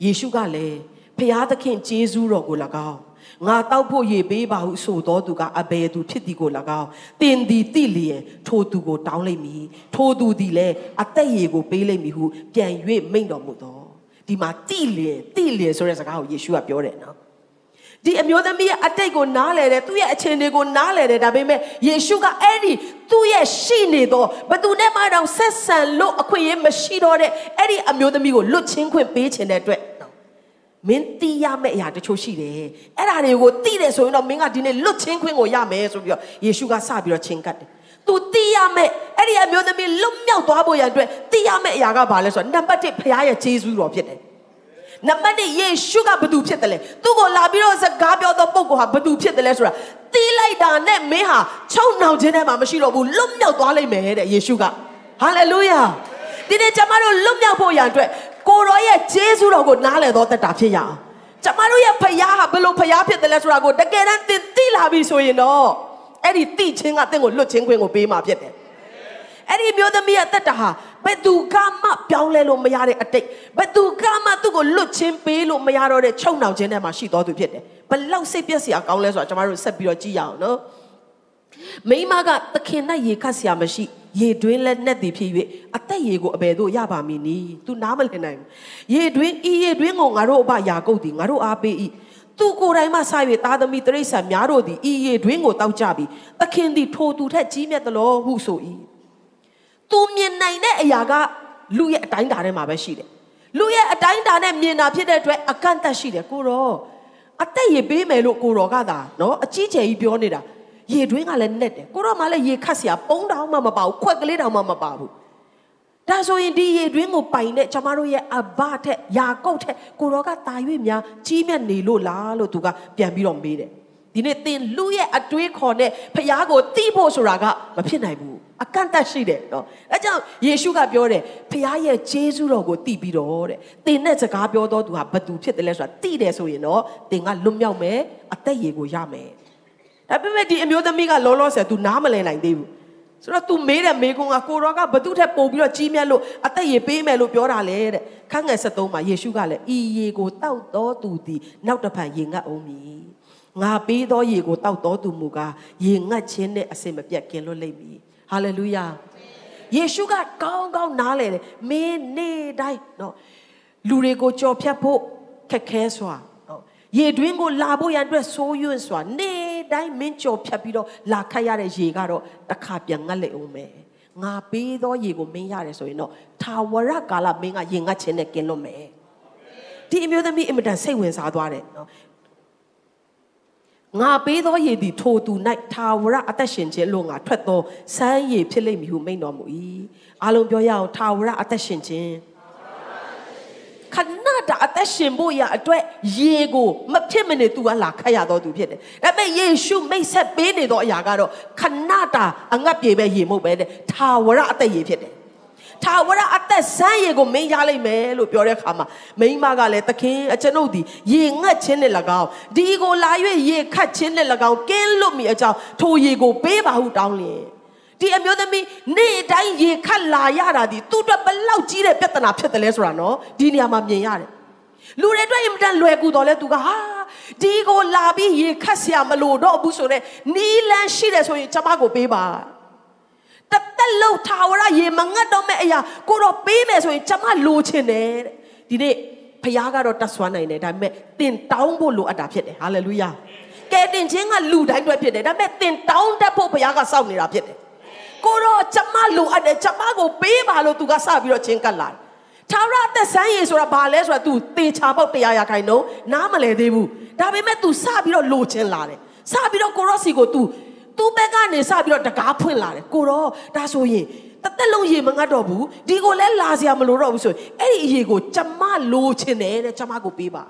ယေရှုကလည်းဖျားသခင်ဂျေဇုတော်ကို၎င်းငါတောက်ဖို့ရေပေးပါဟုဆိုတော်သူကအဘယ်သူဖြစ်သည်ကို၎င်းတင်သည်တိလျင်ထိုသူကိုတောင်းလိုက်မည်ထိုသူသည်လည်းအသက်ရေကိုပေးလိုက်မည်ဟုပြန်၍မိန့်တော်မူတော်ဒီမှာတိလျင်တိလျင်ဆိုတဲ့စကားကိုယေရှုကပြောတယ်နော် ဒီအမျိုးသမီးရဲ့အတိတ်ကိုနားလဲတယ်သူ့ရဲ့အခြေအနေကိုနားလဲတယ်ဒါပေမဲ့ယေရှုကအဲ့ဒီသူ့ရဲ့ရှိနေသောဘသူနဲ့မှတော့ဆက်ဆံလို့အခွင့်အရေးမရှိတော့တဲ့အဲ့ဒီအမျိုးသမီးကိုလွတ်ချင်းခွင့်ပေးခြင်းတဲ့အတွက်မင်းတီးရမယ့်အရာတချို့ရှိတယ်အဲ့ဒါတွေကိုတီးတယ်ဆိုရင်တော့မင်းကဒီနေ့လွတ်ချင်းခွင့်ကိုရမယ်ဆိုပြီးတော့ယေရှုကစပြီးတော့ချင်းကတ်တယ်သူတီးရမယ့်အဲ့ဒီအမျိုးသမီးလွတ်မြောက်သွားဖို့ရန်အတွက်တီးရမယ့်အရာကဘာလဲဆိုတော့နံပါတ်1ဖခင်ရဲ့ဂျေဇုတော်ဖြစ်တယ် နံပါတ်1ယေရှုကဘသူဖြစ်တယ်လဲသူ့ကိုလာပြီးတော့စကားပြောသောပုဂ္ဂိုလ်ဟာဘသူဖြစ်တယ်လဲဆိုတာတီးလိုက်တာနဲ့မင်းဟာချုံနှောင်ခြင်းထဲမှာမရှိတော့ဘူးလွတ်မြောက်သွားလိမ့်မယ်တဲ့ယေရှုကဟာလေလုယာဒီနေ့ကျွန်တော်တို့လွတ်မြောက်ဖို့ရန်အတွက်ကိုရောရဲ့ဂျေဇုတော်ကိုနားလည်သောတတ်တာဖြစ်ရအောင်ကျမတို့ရဲ့ဖခင်ဟာဘယ်လိုဖခင်ဖြစ်တယ်လဲဆိုတာကိုတကယ်တမ်းသင်သိလာပြီဆိုရင်တော့အဲ့ဒီသိချင်းကသင်ကိုလွတ်ချင်းခွင့်ကိုပေးမှာဖြစ်တယ်အဲ့ဒီမျိုးသမီးရဲ့တက်တာဟာ ဘယ်သူကမှပြောင်းလဲလို့မရတဲ့အတိတ်ဘယ်သူကမှသူ့ကိုလွတ်ချင်းပေးလို့မရတော့တဲ့ချုံနှောင်ခြင်းထဲမှာရှိတော်သူဖြစ်တယ်ဘလောက်စိတ်ပြက်စရာကောင်းလဲဆိုတာကျမတို့ဆက်ပြီးတော့ကြည့်ရအောင်နော်မိမကသခင်နဲ့ရေခတ်စရာမရှိရေတွင်းလက်နဲ့တည်ဖြစ်၍အသက်ရေကိုအဘယ်သို့ရပါမည်နည်း။ तू နားမလည်နိုင်ဘူး။ရေတွင်းဤရေတွင်းကိုငါတို့အဘယာကုတ်သည်ငါတို့အားပေး၏။သူကိုယ်တိုင်မှစ၍သားသမီးတရိษံများတို့သည်ဤရေတွင်းကိုတောက်ကြပြီးသခင်သည်ထိုသူထက်ကြီးမြတ်သလောဟုဆို၏။ तू မြင်နိုင်တဲ့အရာကလူရဲ့အတိုင်းတာထဲမှာပဲရှိတယ်။လူရဲ့အတိုင်းတာနဲ့မြင်တာဖြစ်တဲ့အတွက်အကန့်အသတ်ရှိတယ်ကိုရောအသက်ရေပေးမယ်လို့ကိုရောကသာနော်အကြီးကျယ်ကြီးပြောနေတာ။ရေတွင်းကလည်းနဲ့တယ်ကိုတော့မှလည်းရေခတ်စရာပုံးတောင်မှမပါဘူးခွက်ကလေးတောင်မှမပါဘူးဒါဆိုရင်ဒီရေတွင်းကိုပိုင်တဲ့ကျမတို့ရဲ့အဘထက်ယာကုတ်ထက်ကိုရောကတာ၍များကြီးမြတ်နေလို့လားလို့သူကပြန်ပြီးတော့မေးတယ် ဒီနေ့သင်လူရဲ့အတွေးခေါ်နဲ့ဖျားကိုတီးဖို့ဆိုတာကမဖြစ်နိုင်ဘူးအကန့်အသတ်ရှိတယ်နော်အဲကြောင့်ယေရှုကပြောတယ်ဖျားရဲ့ဂျေဇုတော်ကိုတီးပြီးတော့တဲ့သင်နဲ့စကားပြောတော့သူဟာဘသူဖြစ်တယ်လဲဆိုတာတီးတယ်ဆိုရင်တော့သင်ကလွတ်မြောက်မယ်အသက်ရည်ကိုရမယ်ဒါပေမဲ့ဒီအမျိုးသမီးကလောလောဆယ် तू နားမလည်နိုင်သေးဘူးဆိုတော့ तू မေးတဲ့မေးခွန်းကကိုရောကဘသူထက်ပိုပြီးတော့ကြီးမြတ်လို့အသက်ရည်ပေးမယ်လို့ပြောတာလေတဲ့ခန်းငယ်73မှာယေရှုကလည်းဤရေကိုတောက်တော်သူသည်နောက်တစ်ဖန်ရေငတ်အောင်မည် ငါပေးသောရေကိုတောက်တော်သူမူကားရေငတ်ခြင်းနဲ့အစင်မပြတ်กินလွတ်လိမ့်မည်ဟာလေလုယာယေရှုကကောင်းကောင်းနားလေတယ်မင်းနေ့တိုင်းနော်လူတွေကိုကြော်ဖြတ်ဖို့ခက်ခဲစွာရေတွင်းကိုလာဖို့ရန်အတွက်ဆိုးရွံ့စွာနေတိုင်းမင်းကြော်ဖြတ်ပြီးတော့လာခတ်ရတဲ့ရေကတော့တစ်ခါပြန်ငတ်လိုက်အောင်မယ်ငါပေးသောရေကိုမင်းရတယ်ဆိုရင်တော့ထာဝရကာလမင်းကရေငတ်ခြင်းနဲ့กินလို့မယ် ဒီအမျိုးသမီးအင်မတန်စိတ်ဝင်စားသွားတယ်နော် ငါပေးသောရည်သည်ထိုသူ၌ထာဝရအသက်ရှင်ခြင်းလို့ငါထွက်သောစမ်းရည်ဖြစ်လိမ့်မည်ဟုမိန့်တော်မူ၏အားလုံးပြောရအောင်ထာဝရအသက်ရှင်ခြင်းခဏတာအသက်ရှင်ဖို့ရအတွက်ရေကိုမဖြစ်မနေသူကလာခတ်ရတော့သူဖြစ်တယ်။ဒါပေမဲ့ယေရှုမိတ်ဆက်ပေးနေသောအရာကတော့ခဏတာအငတ်ပြေပဲရေမဟုတ်ပဲတဲ့။ထာဝရအသက်ရေဖြစ်တယ်။ ထာဝရအသက်ဆန်းရေကိုမင်းရလိုက်မယ်လို့ပြောတဲ့အခါမှာမိန်းမကလည်းသခင်အကျွန်ုပ်ဒီရေငတ်ခြင်းနဲ့၎င်းဒီကိုလာ၍ရေခတ်ခြင်းနဲ့၎င်းကင်းလွတ်မိအကြောင်းထိုရေကိုပေးပါဟုတောင်းလျင်ဒီအမျိုးသမီးနေ့တိုင်းရေခတ်လာရတာဒီသူ့အတွက်ဘလောက်ကြီးတဲ့ပြဿနာဖြစ်တယ်လဲဆိုတာနော်ဒီနေရာမှာမြင်ရတယ်လူတွေအတွက်အင်မတန်လွယ်ကူတော့လဲသူကဟာဒီကိုလာပြီးရေခတ်ဆရာမလို့တော့ဘူးဆိုတော့နီးလန်းရှိတယ်ဆိုရင်ကျမကိုပေးပါ တသက်လုံးထာဝရရေမငတ်တော့မဲ့အရာကိုတော့ပေးမယ်ဆိုရင်ကျမလိုချင်တယ်တဲ့ဒီနေ့ဖခင်ကတော့တတ်ဆွမ်းနိုင်တယ်ဒါပေမဲ့တင်တောင်းဖို့လိုအပ်တာဖြစ်တယ်ဟာလေလုယာကဲတင်ခြင်းကလူတိုင်းအတွက်ဖြစ်တယ်ဒါပေမဲ့တင်တောင်းတတ်ဖို့ဖခင်ကစောင့်နေတာဖြစ်တယ်ကိုတော့ကျမလိုအပ်တယ်ကျမကိုပေးပါလို့သူကစပြီးတော့ချင်းကပ်လာတယ်ထာဝရသက်ဆန်းရည်ဆိုတာဘာလဲဆိုတာ तू တေချာပေါက်တရားရခိုင်တော့နားမလဲသေးဘူးဒါပေမဲ့ तू စပြီးတော့လိုချင်လာတယ်စပြီးတော့ကိုရော့စီကို तू သူ့ဘက်ကနေစပြီးတော့တကားဖွင့်လာတယ်ကိုတော့ဒါဆိုရင်တသက်လုံးရေမငတ်တော့ဘူးဒီကိုလည်းလာစရာမလိုတော့ဘူးဆိုရင်အဲ့ဒီအရေကိုကျမလိုချင်တယ်တဲ့ကျမကိုပေးပါ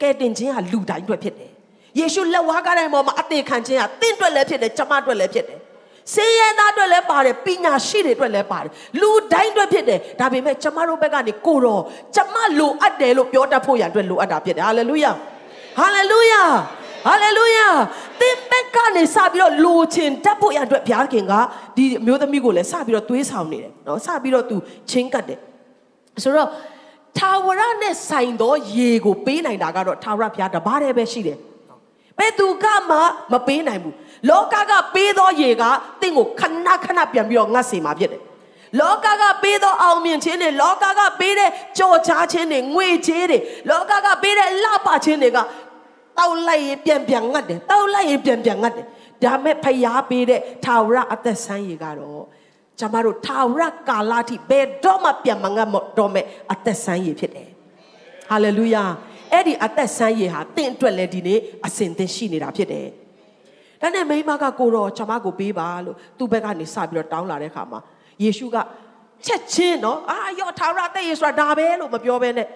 ကဲတင်ခြင်းဟာလူတိုင်းအတွက်ဖြစ်တယ်ယေရှုလက်ဝါးကားတိုင်းပေါ်မှာအသေးခံခြင်းဟာတင့်အတွက်လည်းဖြစ်တယ်ကျမအတွက်လည်းဖြစ်တယ်စင်ရသားအတွက်လည်းပါတယ်ပညာရှိတွေအတွက်လည်းပါတယ်လူတိုင်းအတွက်ဖြစ်တယ်ဒါပေမဲ့ကျမတို့ဘက်ကနေကိုတော့ကျမလိုအပ်တယ်လို့ပြောတတ်ဖို့ရန်အတွက်လိုအပ်တာဖြစ်တယ်ဟာလေလုယာဟာလေလုယာဟာလေလုယာ သင်ဘက်ကနေစပြီးတော့လိုချင်တတ်ဖို့ရအတွက်ဘုရားခင်ကဒီအမျိုးသမီးကိုလည်းစပြီးတော့သွေးဆောင်နေတယ်နော်စပြီးတော့သူချင်းကတ်တယ်ဆိုတော့ထာဝရနဲ့ဆိုင်သောရေကိုပေးနိုင်တာကတော့ထာဝရဘုရားတပါးတည်းပဲရှိတယ်ဘယ်သူကမှမပေးနိုင်ဘူးလောကကပေးသောရေကတင့်ကိုခဏခဏပြန်ပြီးတော့ငတ်စေမှာဖြစ်တယ်လောကကပေးသောအောင်မြင်ခြင်းတွေလောကကပေးတဲ့ကြော်ချားခြင်းတွေငွေချေးတွေလောကကပေးတဲ့လှပခြင်းတွေက တောက်လိုက်ရင်ပြန်ပြန်ငတ်တယ်တောက်လိုက်ရင်ပြန်ပြန်ငတ်တယ်ဒါမဲ့ဖျားပေးတဲ့ထာဝရအသက်ဆန်းရေကတော့ကျမတို့ထာဝရကာလထိဘယ်တော့မှပြန်မငတ်တော့မဲ့အသက်ဆန်းရေဖြစ်တယ်ဟာလေလုယာအဲ့ဒီအသက်ဆန်းရေဟာတင့်အတွက်လည်းဒီနေ့အစဉ်သင်ရှိနေတာဖြစ်တယ်ဒါနဲ့မိမကကိုတော့ကျမကိုပေးပါလို့သူ့ဘက်ကနေစပြီးတော့တောင်းလာတဲ့ခါမှာယေရှုကချက်ချင်းနော်အာယောထာဝရတဲ့ယေရှုဒါပဲလို့မပြောဘဲနဲ့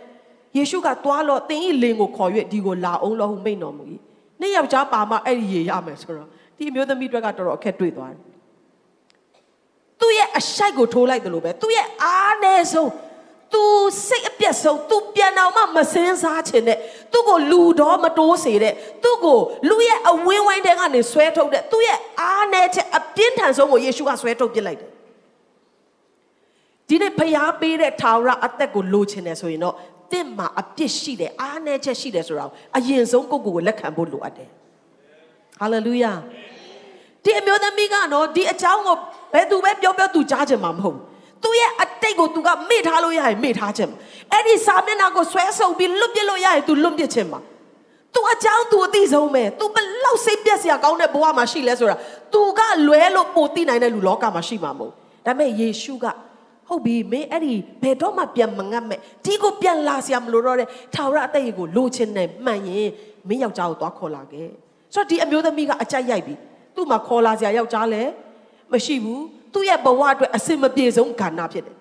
ယေရှုကသွားလို့သင်ဤလင်ကိုခေါ်၍ဒီကိုလာအောင်လို့ဟုမိန့်တော်မူ၏နေ့ယောက်ျားပါမှအဲ့ဒီရေရမယ်ဆိုတော့ဒီအမျိုးသမီးတွေကတော်တော်အခက်တွေ့သွားတယ်သူ့ရဲ့အရှိုက်ကိုထိုးလိုက်တယ်လို့ပဲသူ့ရဲ့အားနည်းဆုံး तू စိတ်အပြတ်ဆုံး तू ပြန်အောင်မှမစင်းစားချင်တဲ့သူ့ကိုလူတော့မတိုးစေတဲ့သူ့ကိုလူရဲ့အဝင်းဝိုင်းတဲကနေဆွဲထုတ်တဲ့သူ့ရဲ့အားနည်းချက်အပြင်းထန်ဆုံးကိုယေရှုကဆွဲထုတ်ပစ်လိုက်တယ်ဒီနေ့ဖျားပေးတဲ့ထာဝရအသက်ကိုလိုချင်တယ်ဆိုရင်တော့ တင့်မှာအပြစ်ရှိတယ်အားနည်းချက်ရှိတယ်ဆိုတာအရင်ဆုံးကိုယ့်ကိုယ်ကိုလက်ခံဖို့လိုအပ်တယ်ဟာလေလုယာဒီအမျိုးသမီးကနော်ဒီအကြောင်းကိုဘယ်သူပဲပြောပြောသူကြားချင်မှာမဟုတ်ဘူးသူ့ရဲ့အတိတ်ကိုသူကမေ့ထားလို့ရရင်မေ့ထားခြင်းအဲ့ဒီစာမျက်နှာကိုဆွဲဆုပ်ပြီးလွတ်ပြစ်လို့ရရင်သူလွတ်ပြစ်ခြင်းပါသူအကြောင်းသူအသိဆုံးပဲသူဘလောက်စိတ်ပြက်စရာကောင်းတဲ့ဘဝမှာရှိလဲဆိုတာသူကလွဲလို့ပိုသိနိုင်တဲ့လူလောကမှာရှိမှာမဟုတ်ဒါပေမဲ့ယေရှုက ဟုတ်ပြီမင်းအဲ့ဒီဘယ်တော့မှပြန်မငတ်မဲ့ဒီကိုပြန်လာစရာမလိုတော့တဲ့ထာဝရအသက်ရေကိုလိုချင်တယ်မှန်ရင်မင်းယောက်ျားကိုသွားခေါ်လာခဲ့ဆိုတော့ဒီအမျိုးသမီးကအကြိုက်ရိုက်ပြီသူ့မှာခေါ်လာစရာယောက်ျားလည်းမရှိဘူးသူ့ရဲ့ဘဝအတွက်အစင်မပြေဆုံးကဏ္ဍဖြစ်တယ်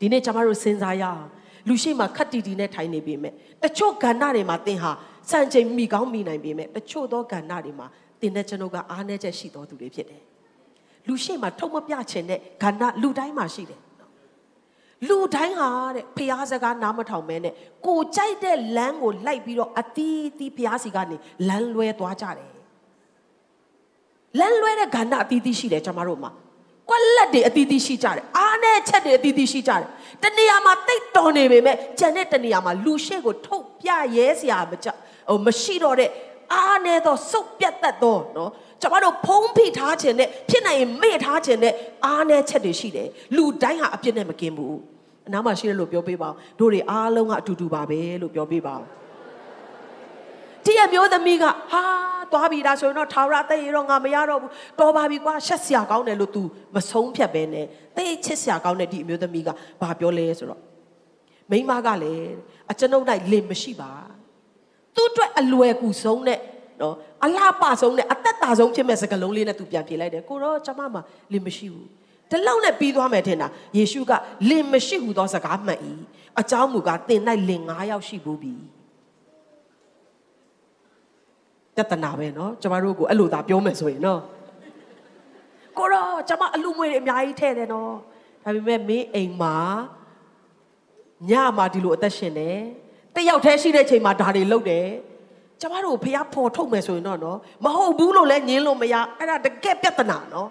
ဒီနေ့ကျွန်တော်တို့စဉ်းစားရအောင်လူရှိမှခက်တီတီနဲ့ထိုင်နေပေမဲ့တချို့ကဏ္ဍတွေမှာသင်ဟာစံချိန်မိကောင်းမိနိုင်ပေမဲ့တချို့သောကဏ္ဍတွေမှာသင်တဲ့ကျွန်ုပ်ကအားနည်းချက်ရှိတော်သူတွေဖြစ်တယ် လူရှိမှထုံမပြချင်တဲ့ကဏ္ဍလူတိုင်းမှာရှိတယ်လူတိုင်းဟာတဲ့ဖျားစကားနားမထောင်မဲနဲ့ကိုကြိုက်တဲ့လမ်းကိုလိုက်ပြီးတော့အတီးတီးဖျားစီကနေလမ်းလွဲသွားကြတယ်လမ်းလွဲတဲ့ကဏ္ဍအတီးတီးရှိတယ်ကျွန်တော်တို့မှာကွက်လက်တွေအတီးတီးရှိကြတယ်အားနဲ့ချက်တွေအတီးတီးရှိကြတယ်တနေရာမှာတိတ်တော်နေပေမဲ့ကြံတဲ့တနေရာမှာလူရှေ့ကိုထုတ်ပြရဲစရာမကြဟိုမရှိတော့တဲ့အားနဲ့တော့စုပ်ပြတ်တတ်တော့နော် ကျွန်တော်တို့ဖုံးဖိထားခြင်းနဲ့ဖြစ်နိုင်ရင်မေ့ထားခြင်းနဲ့အားနဲ့ချက်တွေရှိတယ်လူတိုင်းဟာအပြစ်နဲ့မကင်းဘူးအနားမှာရှိတယ်လို့ပြောပေးပါဦးတို့တွေအားလုံးကအတူတူပါပဲလို့ပြောပေးပါဦးဒီအမျိုးသမီးကဟာသွားပြီဒါဆိုရင်တော့ထာဝရတဲ့ရတော့ငါမရတော့ဘူးတော်ပါပြီကွာရှက်စရာကောင်းတယ်လို့ तू မဆုံးဖြတ်ပဲနဲ့တိတ်ချစ်စရာကောင်းတဲ့ဒီအမျိုးသမီးကဘာပြောလဲဆိုတော့မိန်းမကလည်းအကျွန်ုပ်၌လင်မရှိပါသူ့အတွက်အလွယ်ကူဆုံးနဲ့နော်အလားပဆုံးနဲ့အ သက်တာဆုံးဖြစ်မဲ့စကားလုံးလေးနဲ့သူပြန်ပြေလိုက်တယ်ကိုတော့ကျမမှာလင်မရှိဘူးတလောက်နဲ့ပြီးသွားမယ်ထင်တာယေရှုကလင်မရှိဟူသောစကားမှန်၏အเจ้าမူကားတင်၌လင်9ယောက်ရှိဘူးပြီတတနာပဲเนาะကျမတို့ကိုအဲ့လိုသာပြောမယ်ဆိုရင်เนาะကိုတော့ကျမအလူမွေတွေအများကြီးထဲ့တယ်เนาะဒါပေမဲ့မင်းအိမ်မှာညမှာဒီလိုအသက်ရှင်တယ်တယောက်တည်းရှိတဲ့ချိန်မှာဒါတွေလုပ်တယ် ကျမတို့ဘုရားပေါ်ထုတ်မယ်ဆိုရင်တော့နော်မဟုတ်ဘူးလို့လည်းညင်းလို့မရအဲ့ဒါတကယ်ပြဿနာနော်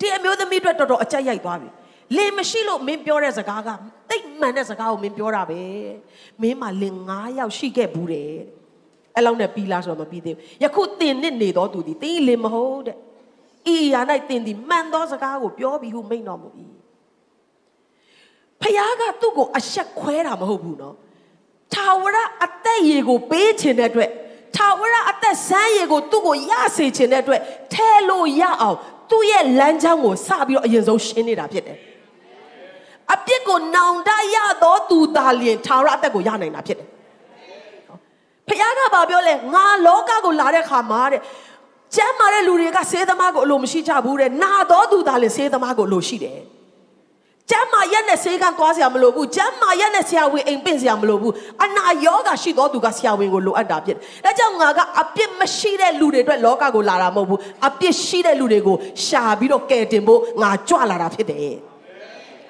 ဒီအမျိုးသမီးအတွက်တော်တော်အကြက်ရိုက်သွားပြီလင်မရှိလို့မင်းပြောတဲ့စကားကတိတ်မှန်တဲ့စကားကိုမင်းပြောတာပဲမင်းမှာလင်9ယောက်ရှိခဲ့ဘူးတဲ့အဲ့လောက်နဲ့ပြီးလားဆိုတော့မပြီးသေးဘူးယခုတင်နစ်နေတော်သူသည်တင်းလင်မဟုတ်တဲ့ဤရာ၌တင်သည်မှန်သောစကားကိုပြောပြီးဟုမိန့်တော်မူ၏ဖခင်ကသူ့ကိုအဆက်ခွဲတာမဟုတ်ဘူးနော်ထာဝရအသက်ရေကိုပေးခြင်းတဲ့အတွက် ထာဝရအသက်ဆန်းရည်ကိုသူ့ကိုရစေခြင်းတဲ့အတွက်ထဲလို့ရအောင်သူ့ရဲ့လမ်းကြောင်းကိုစပြီးတော့အရင်ဆုံးရှင်းနေတာဖြစ်တယ်အပြစ်ကိုနောင်တရသောသူသာလျင်ထာဝရအသက်ကိုရနိုင်တာဖြစ်တယ်ဖခင်ကဘာပြောလဲငါလောကကိုလာတဲ့ခါမှာတဲ့ကျမ်းမာတဲ့လူတွေကဆေးသမားကိုအလိုမရှိကြဘူးတဲ့နာတော်သူသာလျင်ဆေးသမားကိုအလိုရှိတယ် ကျမ်းမာရက်နဲ့ဆေးကန်းသွားစရာမလိုဘူးကျမ်းမာရက်နဲ့ဆရာဝန်အိမ်ပင့်စရာမလိုဘူးအနာယောဂရှိသောသူကဆရာဝန်ကိုလိုအပ်တာဖြစ်တယ်ဒါကြောင့်ငါကအပြစ်မရှိတဲ့လူတွေအတွက်လောကကိုလာတာမဟုတ်ဘူးအပြစ်ရှိတဲ့လူတွေကိုရှာပြီးတော့ကယ်တင်ဖို့ငါကြွလာတာဖြစ်တယ်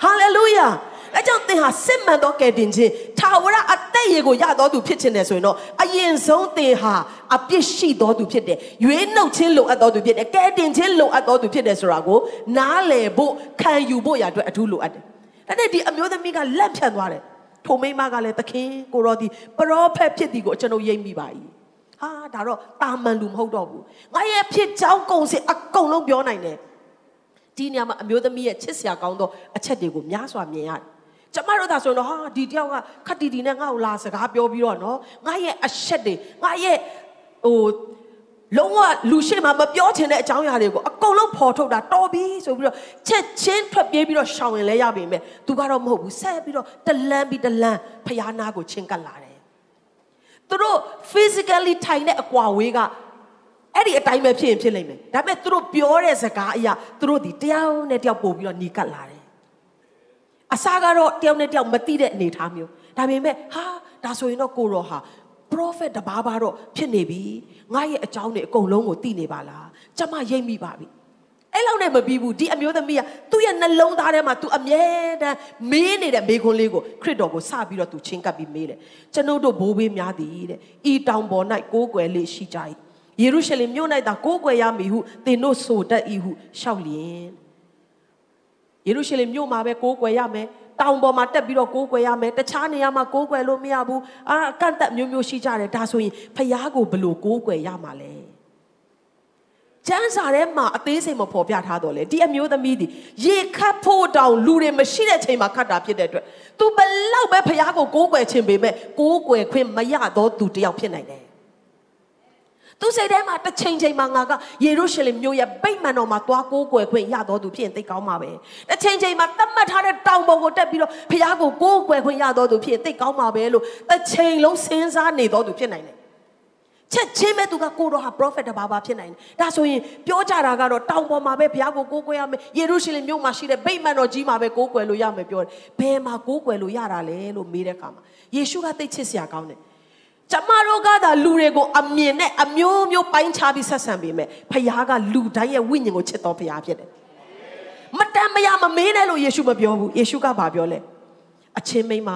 ဟာလေလုယာ အဲကြောင့်သင်ဟာစစ်မှန်သောကယ်တင်ခြင်းထာဝရအသက်ရည်ကိုရတော်သူဖြစ်ခြင်းတယ်ဆိုရင်တော့အရင်ဆုံးသင်ဟာအပြစ်ရှိတော်သူဖြစ်တယ်ရွေးနှုတ်ခြင်းလိုအပ်တော်သူဖြစ်တယ်ကယ်တင်ခြင်းလိုအပ်တော်သူဖြစ်တယ်ဆိုတာကိုနားလည်ဖို့ခံယူဖို့ရအတွက်အထူးလိုအပ်တယ်ဒါနဲ့ဒီအမျိုးသမီးကလက်ဖြတ်သွားတယ်ထိုမိန်းမကလည်းသခင်ကိုရောဒီပရောဖက်ဖြစ်သည်ကိုကျွန်တော်ယိမ့်မိပါ၏ဟာဒါတော့တာမန်လူမဟုတ်တော့ဘူးငါရဲ့ဖြစ်ကြောင်းကုံစင်အကုန်လုံးပြောနိုင်တယ်ဒီနေရာမှာအမျိုးသမီးရဲ့ချစ်စရာကောင်းသောအချက်တွေကိုများစွာမြင်ရတယ် ကျမတို့သာဆိုတော့ဟာဒီတယောက်ကခက်တီတီနဲ့ငါ့ကိုလာစကားပြောပြီးတော့နော်ငါရဲ့အချက်တွေငါရဲ့ဟိုလုံးဝလူရှိမှမပြောချင်တဲ့အကြောင်းအရာတွေကိုအကုန်လုံးဖော်ထုတ်တာတော်ပြီဆိုပြီးတော့ချက်ချင်းထွက်ပြေးပြီးတော့ရှောင်ရင်လဲရပါမယ်သူကတော့မဟုတ်ဘူးဆက်ပြီးတော့တလန်းပြီးတလန်းဖျားနာကိုချင်းကပ်လာတယ်သူတို့ physically ထိုင်တဲ့အကွာဝေးကအဲ့ဒီအတိုင်းပဲဖြစ်ရင်ဖြစ်လိမ့်မယ်ဒါပေမဲ့သူတို့ပြောတဲ့စကားအရာသူတို့ဒီတယောက်နဲ့တယောက်ပို့ပြီးတော့ညီကပ်လာတယ် အစားကတော့တယောက်နဲ့တယောက်မသိတဲ့အနေအထားမျိုးဒါပေမဲ့ဟာဒါဆိုရင်တော့ကိုရောဟာ prophet တပါးပါတော့ဖြစ်နေပြီငါရဲ့အကြောင်းတွေအကုန်လုံးကိုသိနေပါလားကျမရိပ်မိပါပြီအဲ့လောက်နဲ့မပြီးဘူးဒီအမျိုးသမီးကသူ့ရဲ့နှလုံးသားထဲမှာ तू အမြဲတမ်းမေးနေတဲ့မေခွန်းလေးကိုခရစ်တော်ကိုစပြီးတော့ तू ချင်းကပ်ပြီးမေးတယ်ကျွန်ုပ်တို့ဘိုးဘေးများသည်တဲ့ဤတောင်ပေါ်၌ကိုးကွယ်လေးရှိကြ၏ယေရုရှလင်မြို့၌သာကိုးကွယ်ရမည်ဟုသင်တို့ဆိုတတ်၏ဟုရှောက်လျင် ယေရုရှလင်မြို့မှာပဲကိုးကွယ်ရမယ်တောင်ပေါ်မှာတက်ပြီးတော့ကိုးကွယ်ရမယ်တခြားနေရာမှာကိုးကွယ်လို့မရဘူးအာအကန့်အသတ်မျိုးမျိုးရှိကြတယ်ဒါဆိုရင်ဖျားကိုဘလို့ကိုးကွယ်ရမှာလဲကျမ်းစာထဲမှာအသေးစိတ်မဖော်ပြထားတော့လေဒီအမျိုးသမီးဒီရေခတ်ဖို့တောင်လူတွေမရှိတဲ့ချိန်မှာခတ်တာဖြစ်တဲ့အတွက် तू ဘလောက်ပဲဖျားကိုကိုးကွယ်ခြင်းပေမဲ့ကိုးကွယ်ခွင့်မရတော့သူတယောက်ဖြစ်နိုင်တယ် သူစိတ်ထဲမှာတစ်ချိန်ချိန်မှာငါကယေရုရှလင်မြို့ရဲ့ဗိတ်မှန်တော်မှာသွားကိုးကွယ်ခွင့်ရတော်သူဖြစ်ရင်သိကောင်းမှာပဲတစ်ချိန်ချိန်မှာသတ်မှတ်ထားတဲ့တောင်ပေါ်ကိုတက်ပြီးတော့ဖခင်ကိုကိုးကွယ်ခွင့်ရတော်သူဖြစ်ရင်သိကောင်းမှာပဲလို့တစ်ချိန်လုံးစဉ်းစားနေတော်သူဖြစ်နိုင်တယ်ချက်ချင်းပဲသူကကိုတော့ဟာ prophet တပါးပါဖြစ်နိုင်တယ်ဒါဆိုရင်ပြောကြတာကတော့တောင်ပေါ်မှာပဲဘုရားကိုကိုးကွယ်ရမယ်ယေရုရှလင်မြို့မှာရှိတဲ့ဗိမာန်တော်ကြီးမှာပဲကိုးကွယ်လို့ရမယ်ပြောတယ်ဘယ်မှာကိုးကွယ်လို့ရတာလဲလို့မေးတဲ့အခါမှာယေရှုကသိချစ်စရာကောင်းတယ် ကျမတို့ကသာလူတွေကိုအမြင်နဲ့အမျိုးမျိုးပိုင်းခြားပြီးဆက်ဆံပေးမယ်ဖခင်ကလူတိုင်းရဲ့ဝိညာဉ်ကိုချစ်တော်ဖခင်ဖြစ်တယ်မတန်မရမမေးနဲ့လို့ယေရှုမပြောဘူးယေရှုကဘာပြောလဲအချင်းမိန်းမ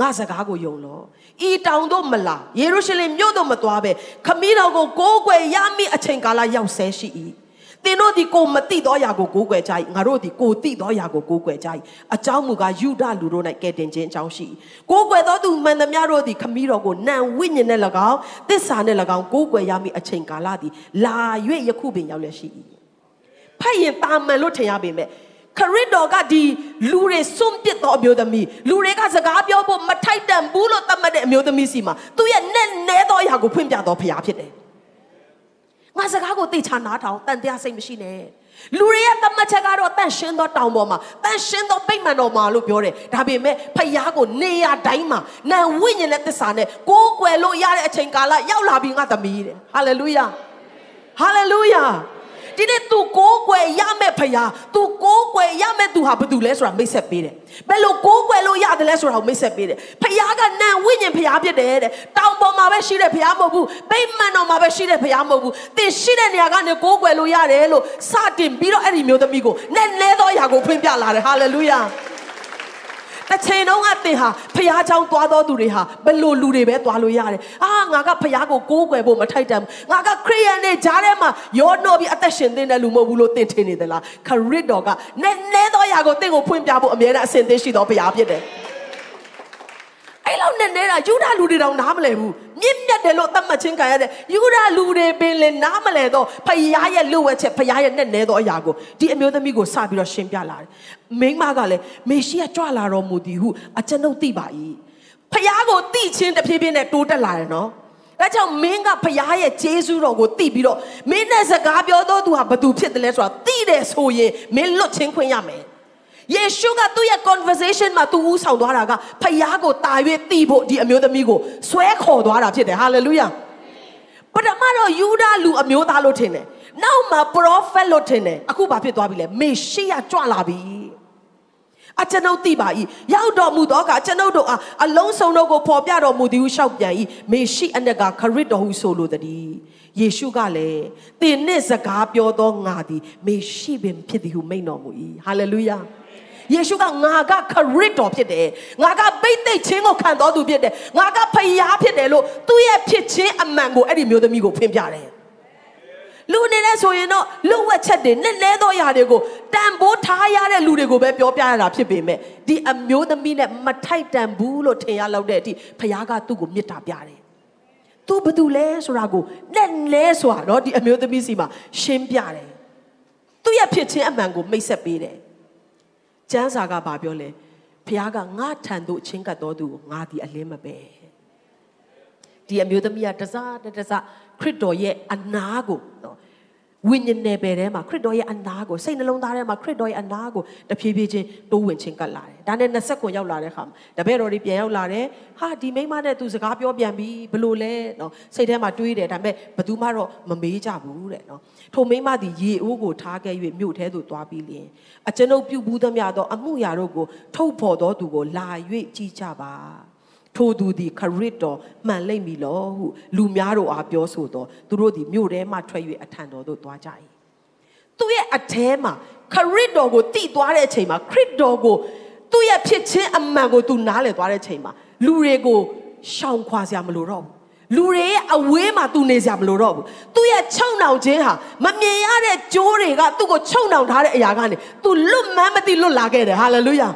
ငါစကားကိုယုံလို့ဤတောင်တို့မလာယေရုရှလင်မြို့တို့မသွားပဲခမည်းတော်ကိုကိုးကွယ်ရမည့်အချိန်ကာလရောက်ဆဲရှိ၏သ င်တို့ဒီကိုမတိသောယာကိုကိုးကွယ်ကြ၏ငါတို့ဒီကိုတိသောယာကိုကိုးကွယ်ကြ၏အကြောင်းမူကားယူဒလူတို့၌ကဲတင်ခြင်းအကြောင်းရှိ၏ကိုးကွယ်သောသူမှန်သမျှတို့သည်ခမည်းတော်ကိုနံဝိညာဉ်နဲ့၎င်းသစ္စာနဲ့၎င်းကိုးကွယ်ရမည့်အချိန်ကာလသည်လာ၍ယခုပင်ရောက်လျက်ရှိ၏ဖတ်ရင်တာမန်လို့ထင်ရပေမဲ့ခရစ်တော်ကဒီလူတွေစွန့်ပစ်သောအမျိုးသမီးလူတွေကစကားပြောဖို့မထိုက်တန်ဘူးလို့သတ်မှတ်တဲ့အမျိုးသမီးစီမှာသူရဲ့နဲ့နဲသောအရာကိုဖွင့်ပြတော်ဖရားဖြစ်တယ် ငငါစကားကိုသိချာနားထောင်တန်တရားစိတ်မရှိနဲ့လူတွေရဲ့တမတ်ချက်ကတော့တန့်ရှင်းသောတောင်ပေါ်မှာတန့်ရှင်းသောဗိမ္မာန်တော်မှာလို့ပြောတယ်ဒါပေမဲ့ဖယားကိုနေရာတိုင်းမှာနာဝိညာဉ်နဲ့သစ္စာနဲ့ကိုးကွယ်လို့ရတဲ့အချိန်ကာလရောက်လာပြီငါသမီးတဲ့ဟာလေလုယာဟာလေလုယာ ဒီနေ့ तू ကိုးကွယ်ရမယ့်ဖယား तू ကိုးကွယ်ရမယ့်သူဟာဘာတူလဲဆိုတာမိတ်ဆက်ပေးတယ်ဘယ်လိုကိုးကွယ်လို့ရတယ်လဲဆိုတာကိုမိတ်ဆက်ပေးတယ်ဖယားကနံဝိညာဉ်ဖယားဖြစ်တယ်တဲ့တောင်ပေါ်မှာပဲရှိတဲ့ဖယားမဟုတ်ဘူးဗိမာန်တော်မှာပဲရှိတဲ့ဖယားမဟုတ်ဘူးသင်ရှိတဲ့နေရာကနေကိုးကွယ်လို့ရတယ်လို့စတင်ပြီးတော့အဲ့ဒီမျိုးသမီးကိုနဲ့နဲသောຢာကိုဖွင့်ပြလာတယ်ဟာလေလုယာ တစ်ချိန်တုန်းကသင်ဟာဖျားချောင်းသွားသောသူတွေဟာဘလို့လူတွေပဲသွားလို့ရတယ်အာငါကဖျားကိုကိုးကွယ်ဖို့မထိုက်တန်ဘူးငါကခရိယန်တွေကြားထဲမှာရောနှောပြီးအသက်ရှင်သင့်တဲ့လူမဟုတ်ဘူးလို့သင်ထင်နေသလားခရစ်တော်ကနည်းနည်းသောအရာကိုသင်ကိုဖွင့်ပြဖို့အမြဲတမ်းအစဉ်သင့်ရှိတော်ဘုရားဖြစ်တယ် အဲ့လောက်နဲ့နေတာယူဒလူတွေတောင်နားမလဲဘူးမြင့်မြတ်တယ်လို့သတ်မှတ်ခြင်းခံရတဲ့ယူဒလူတွေပင်လည်းနားမလဲတော့ဖယားရဲ့လူဝဲချက်ဖယားရဲ့နဲ့နဲသောအရာကိုဒီအမျိုးသမီးကိုစပြီးတော့ရှင်းပြလာတယ်မိန်းမကလည်းမေရှိယကြွလာတော်မူသည်ဟုအကျွန်ုပ်သိပါ၏ဖယားကိုသိချင်းတဖြည်းဖြည်းနဲ့တိုးတက်လာတယ်နော်ဒါကြောင့်မင်းကဖရားရဲ့ဂျေဇုတော်ကိုသိပြီးတော့မင်းနဲ့စကားပြောတော့သူဟာဘသူဖြစ်တယ်လဲဆိုတာသိတယ်ဆိုရင်မင်းလွတ်ချင်းခွင့်ရမယ် ယေရှုကသူ့ရဲ့ conversation မှာသူဦးဆောင်သွားတာကဖယားကိုတာ၍တီးဖို့ဒီအမျိုးသမီးကိုဆွဲခေါ်သွားတာဖြစ်တယ် hallelujah ပထမတော့ယူဒလူအမျိုးသားလို့ထင်တယ်နောက်မှာ prophet လို့ထင်တယ်အခုဘာဖြစ်သွားပြီလဲမေရှိယကြွလာပြီအကျွန်ုပ်သိပါ၏ရောက်တော်မူသောအခါကျွန်ုပ်တို့အားအလုံးစုံတို့ကိုပေါ်ပြတော်မူသည်ဟုရှောက်ပြန်၏မေရှိအနက်ကခရစ်တော်ဟုဆိုလိုသည်ယေရှုကလည်းသင်နှင့်စကားပြောသောငါသည်မေရှိပင်ဖြစ်သည်ဟုမိန့်တော်မူ၏ဟာလေလုယာ ယေရှုကငါကခရစ်တော်ဖြစ်တယ်ငါကပိတ်သိက်ခြင်းကိုခံတော်သူဖြစ်တယ်ငါကဖယားဖြစ်တယ်လို့သူ့ရဲ့ဖြစ်ခြင်းအမှန်ကိုအဲ့ဒီမျိုးသမီးကိုဖွင့်ပြတယ်လူအနေနဲ့ဆိုရင်တော့လူဝက်ချက်တွေနဲ့လဲသောຢာတွေကိုတန်ဖိုးထားရတဲ့လူတွေကိုပဲပြောပြရတာဖြစ်ပေမဲ့ဒီအမျိုးသမီးနဲ့မထိုက်တန်ဘူးလို့ထင်ရလောက်တဲ့အထိဖယားကသူ့ကိုမေတ္တာပြတယ်။ तू ဘာတူလဲ ဆိုတာကိုနဲ့လဲဆိုတာတော့ဒီအမျိုးသမီးစီမှာရှင်းပြတယ်။သူ့ရဲ့ဖြစ်ချင်းအမှန်ကိုမိတ်ဆက်ပေးတယ်။ ကျမ်းစာကဘာပြောလဲ။ဖယားကငါထံသို့ချင်းကပ်တော်သူကိုငါဒီအလင်းမပဲ။ဒီအမျိုးသမီးကတစားတစားခရစ်တော်ရဲ့အနာကိုနော် ဝိညာဉ်နယ်ပယ်ထဲမှာခရစ်တော်ရဲ့အနာကိုစိတ်နှလုံးသားထဲမှာခရစ်တော်ရဲ့အနာကိုတဖြည်းဖြည်းချင်းတိုးဝင်ချင်းကပ်လာတယ်။ဒါနဲ့20ခွန်ရောက်လာတဲ့အခါမှာတပည့်တော်တွေပြန်ရောက်လာတယ်။ဟာဒီမိန်းမနဲ့သူစကားပြောပြန်ပြီဘလို့လဲနော်စိတ်ထဲမှာတွေးတယ်ဒါပေမဲ့ဘသူမှတော့မမေးကြဘူးတဲ့နော်။ထိုမိန်းမသည်ရေအိုးကိုထားခဲ့၍မြို့ထဲသို့သွားပြီးလျင်အကျွန်ုပ်ပြုဘူးသမျှသောအမှုရာတို့ကိုထုတ်ဖော်သောသူကိုလာ၍ကြည်ကြပါ။ ထိုသူသည်ခရစ်တော်မှန်လိမ့်မည်လောဟုလူများတို့အားပြောဆိုတော့သူတို့သည်မြို့ထဲမှထွက်၍အထံတော်သို့သွားကြ၏သူရဲ့အထဲမှာခရစ်တော်ကိုတည်သွားတဲ့အချိန်မှာခရစ်တော်ကိုသူ့ရဲ့ဖြစ်ခြင်းအမှန်ကိုသူနားလည်သွားတဲ့အချိန်မှာလူတွေကိုရှောင်ခွာစရာမလိုတော့ဘူးလူတွေရဲ့အဝေးမှာသူနေစရာမလိုတော့ဘူးသူရဲ့ချုံနှောင်ခြင်းဟာမမြင်ရတဲ့ကြိုးတွေကသူ့ကိုချုံနှောင်ထားတဲ့အရာကနေသူလွတ်မှန်းမသိလွတ်လာခဲ့တယ်ဟာလေလုယာ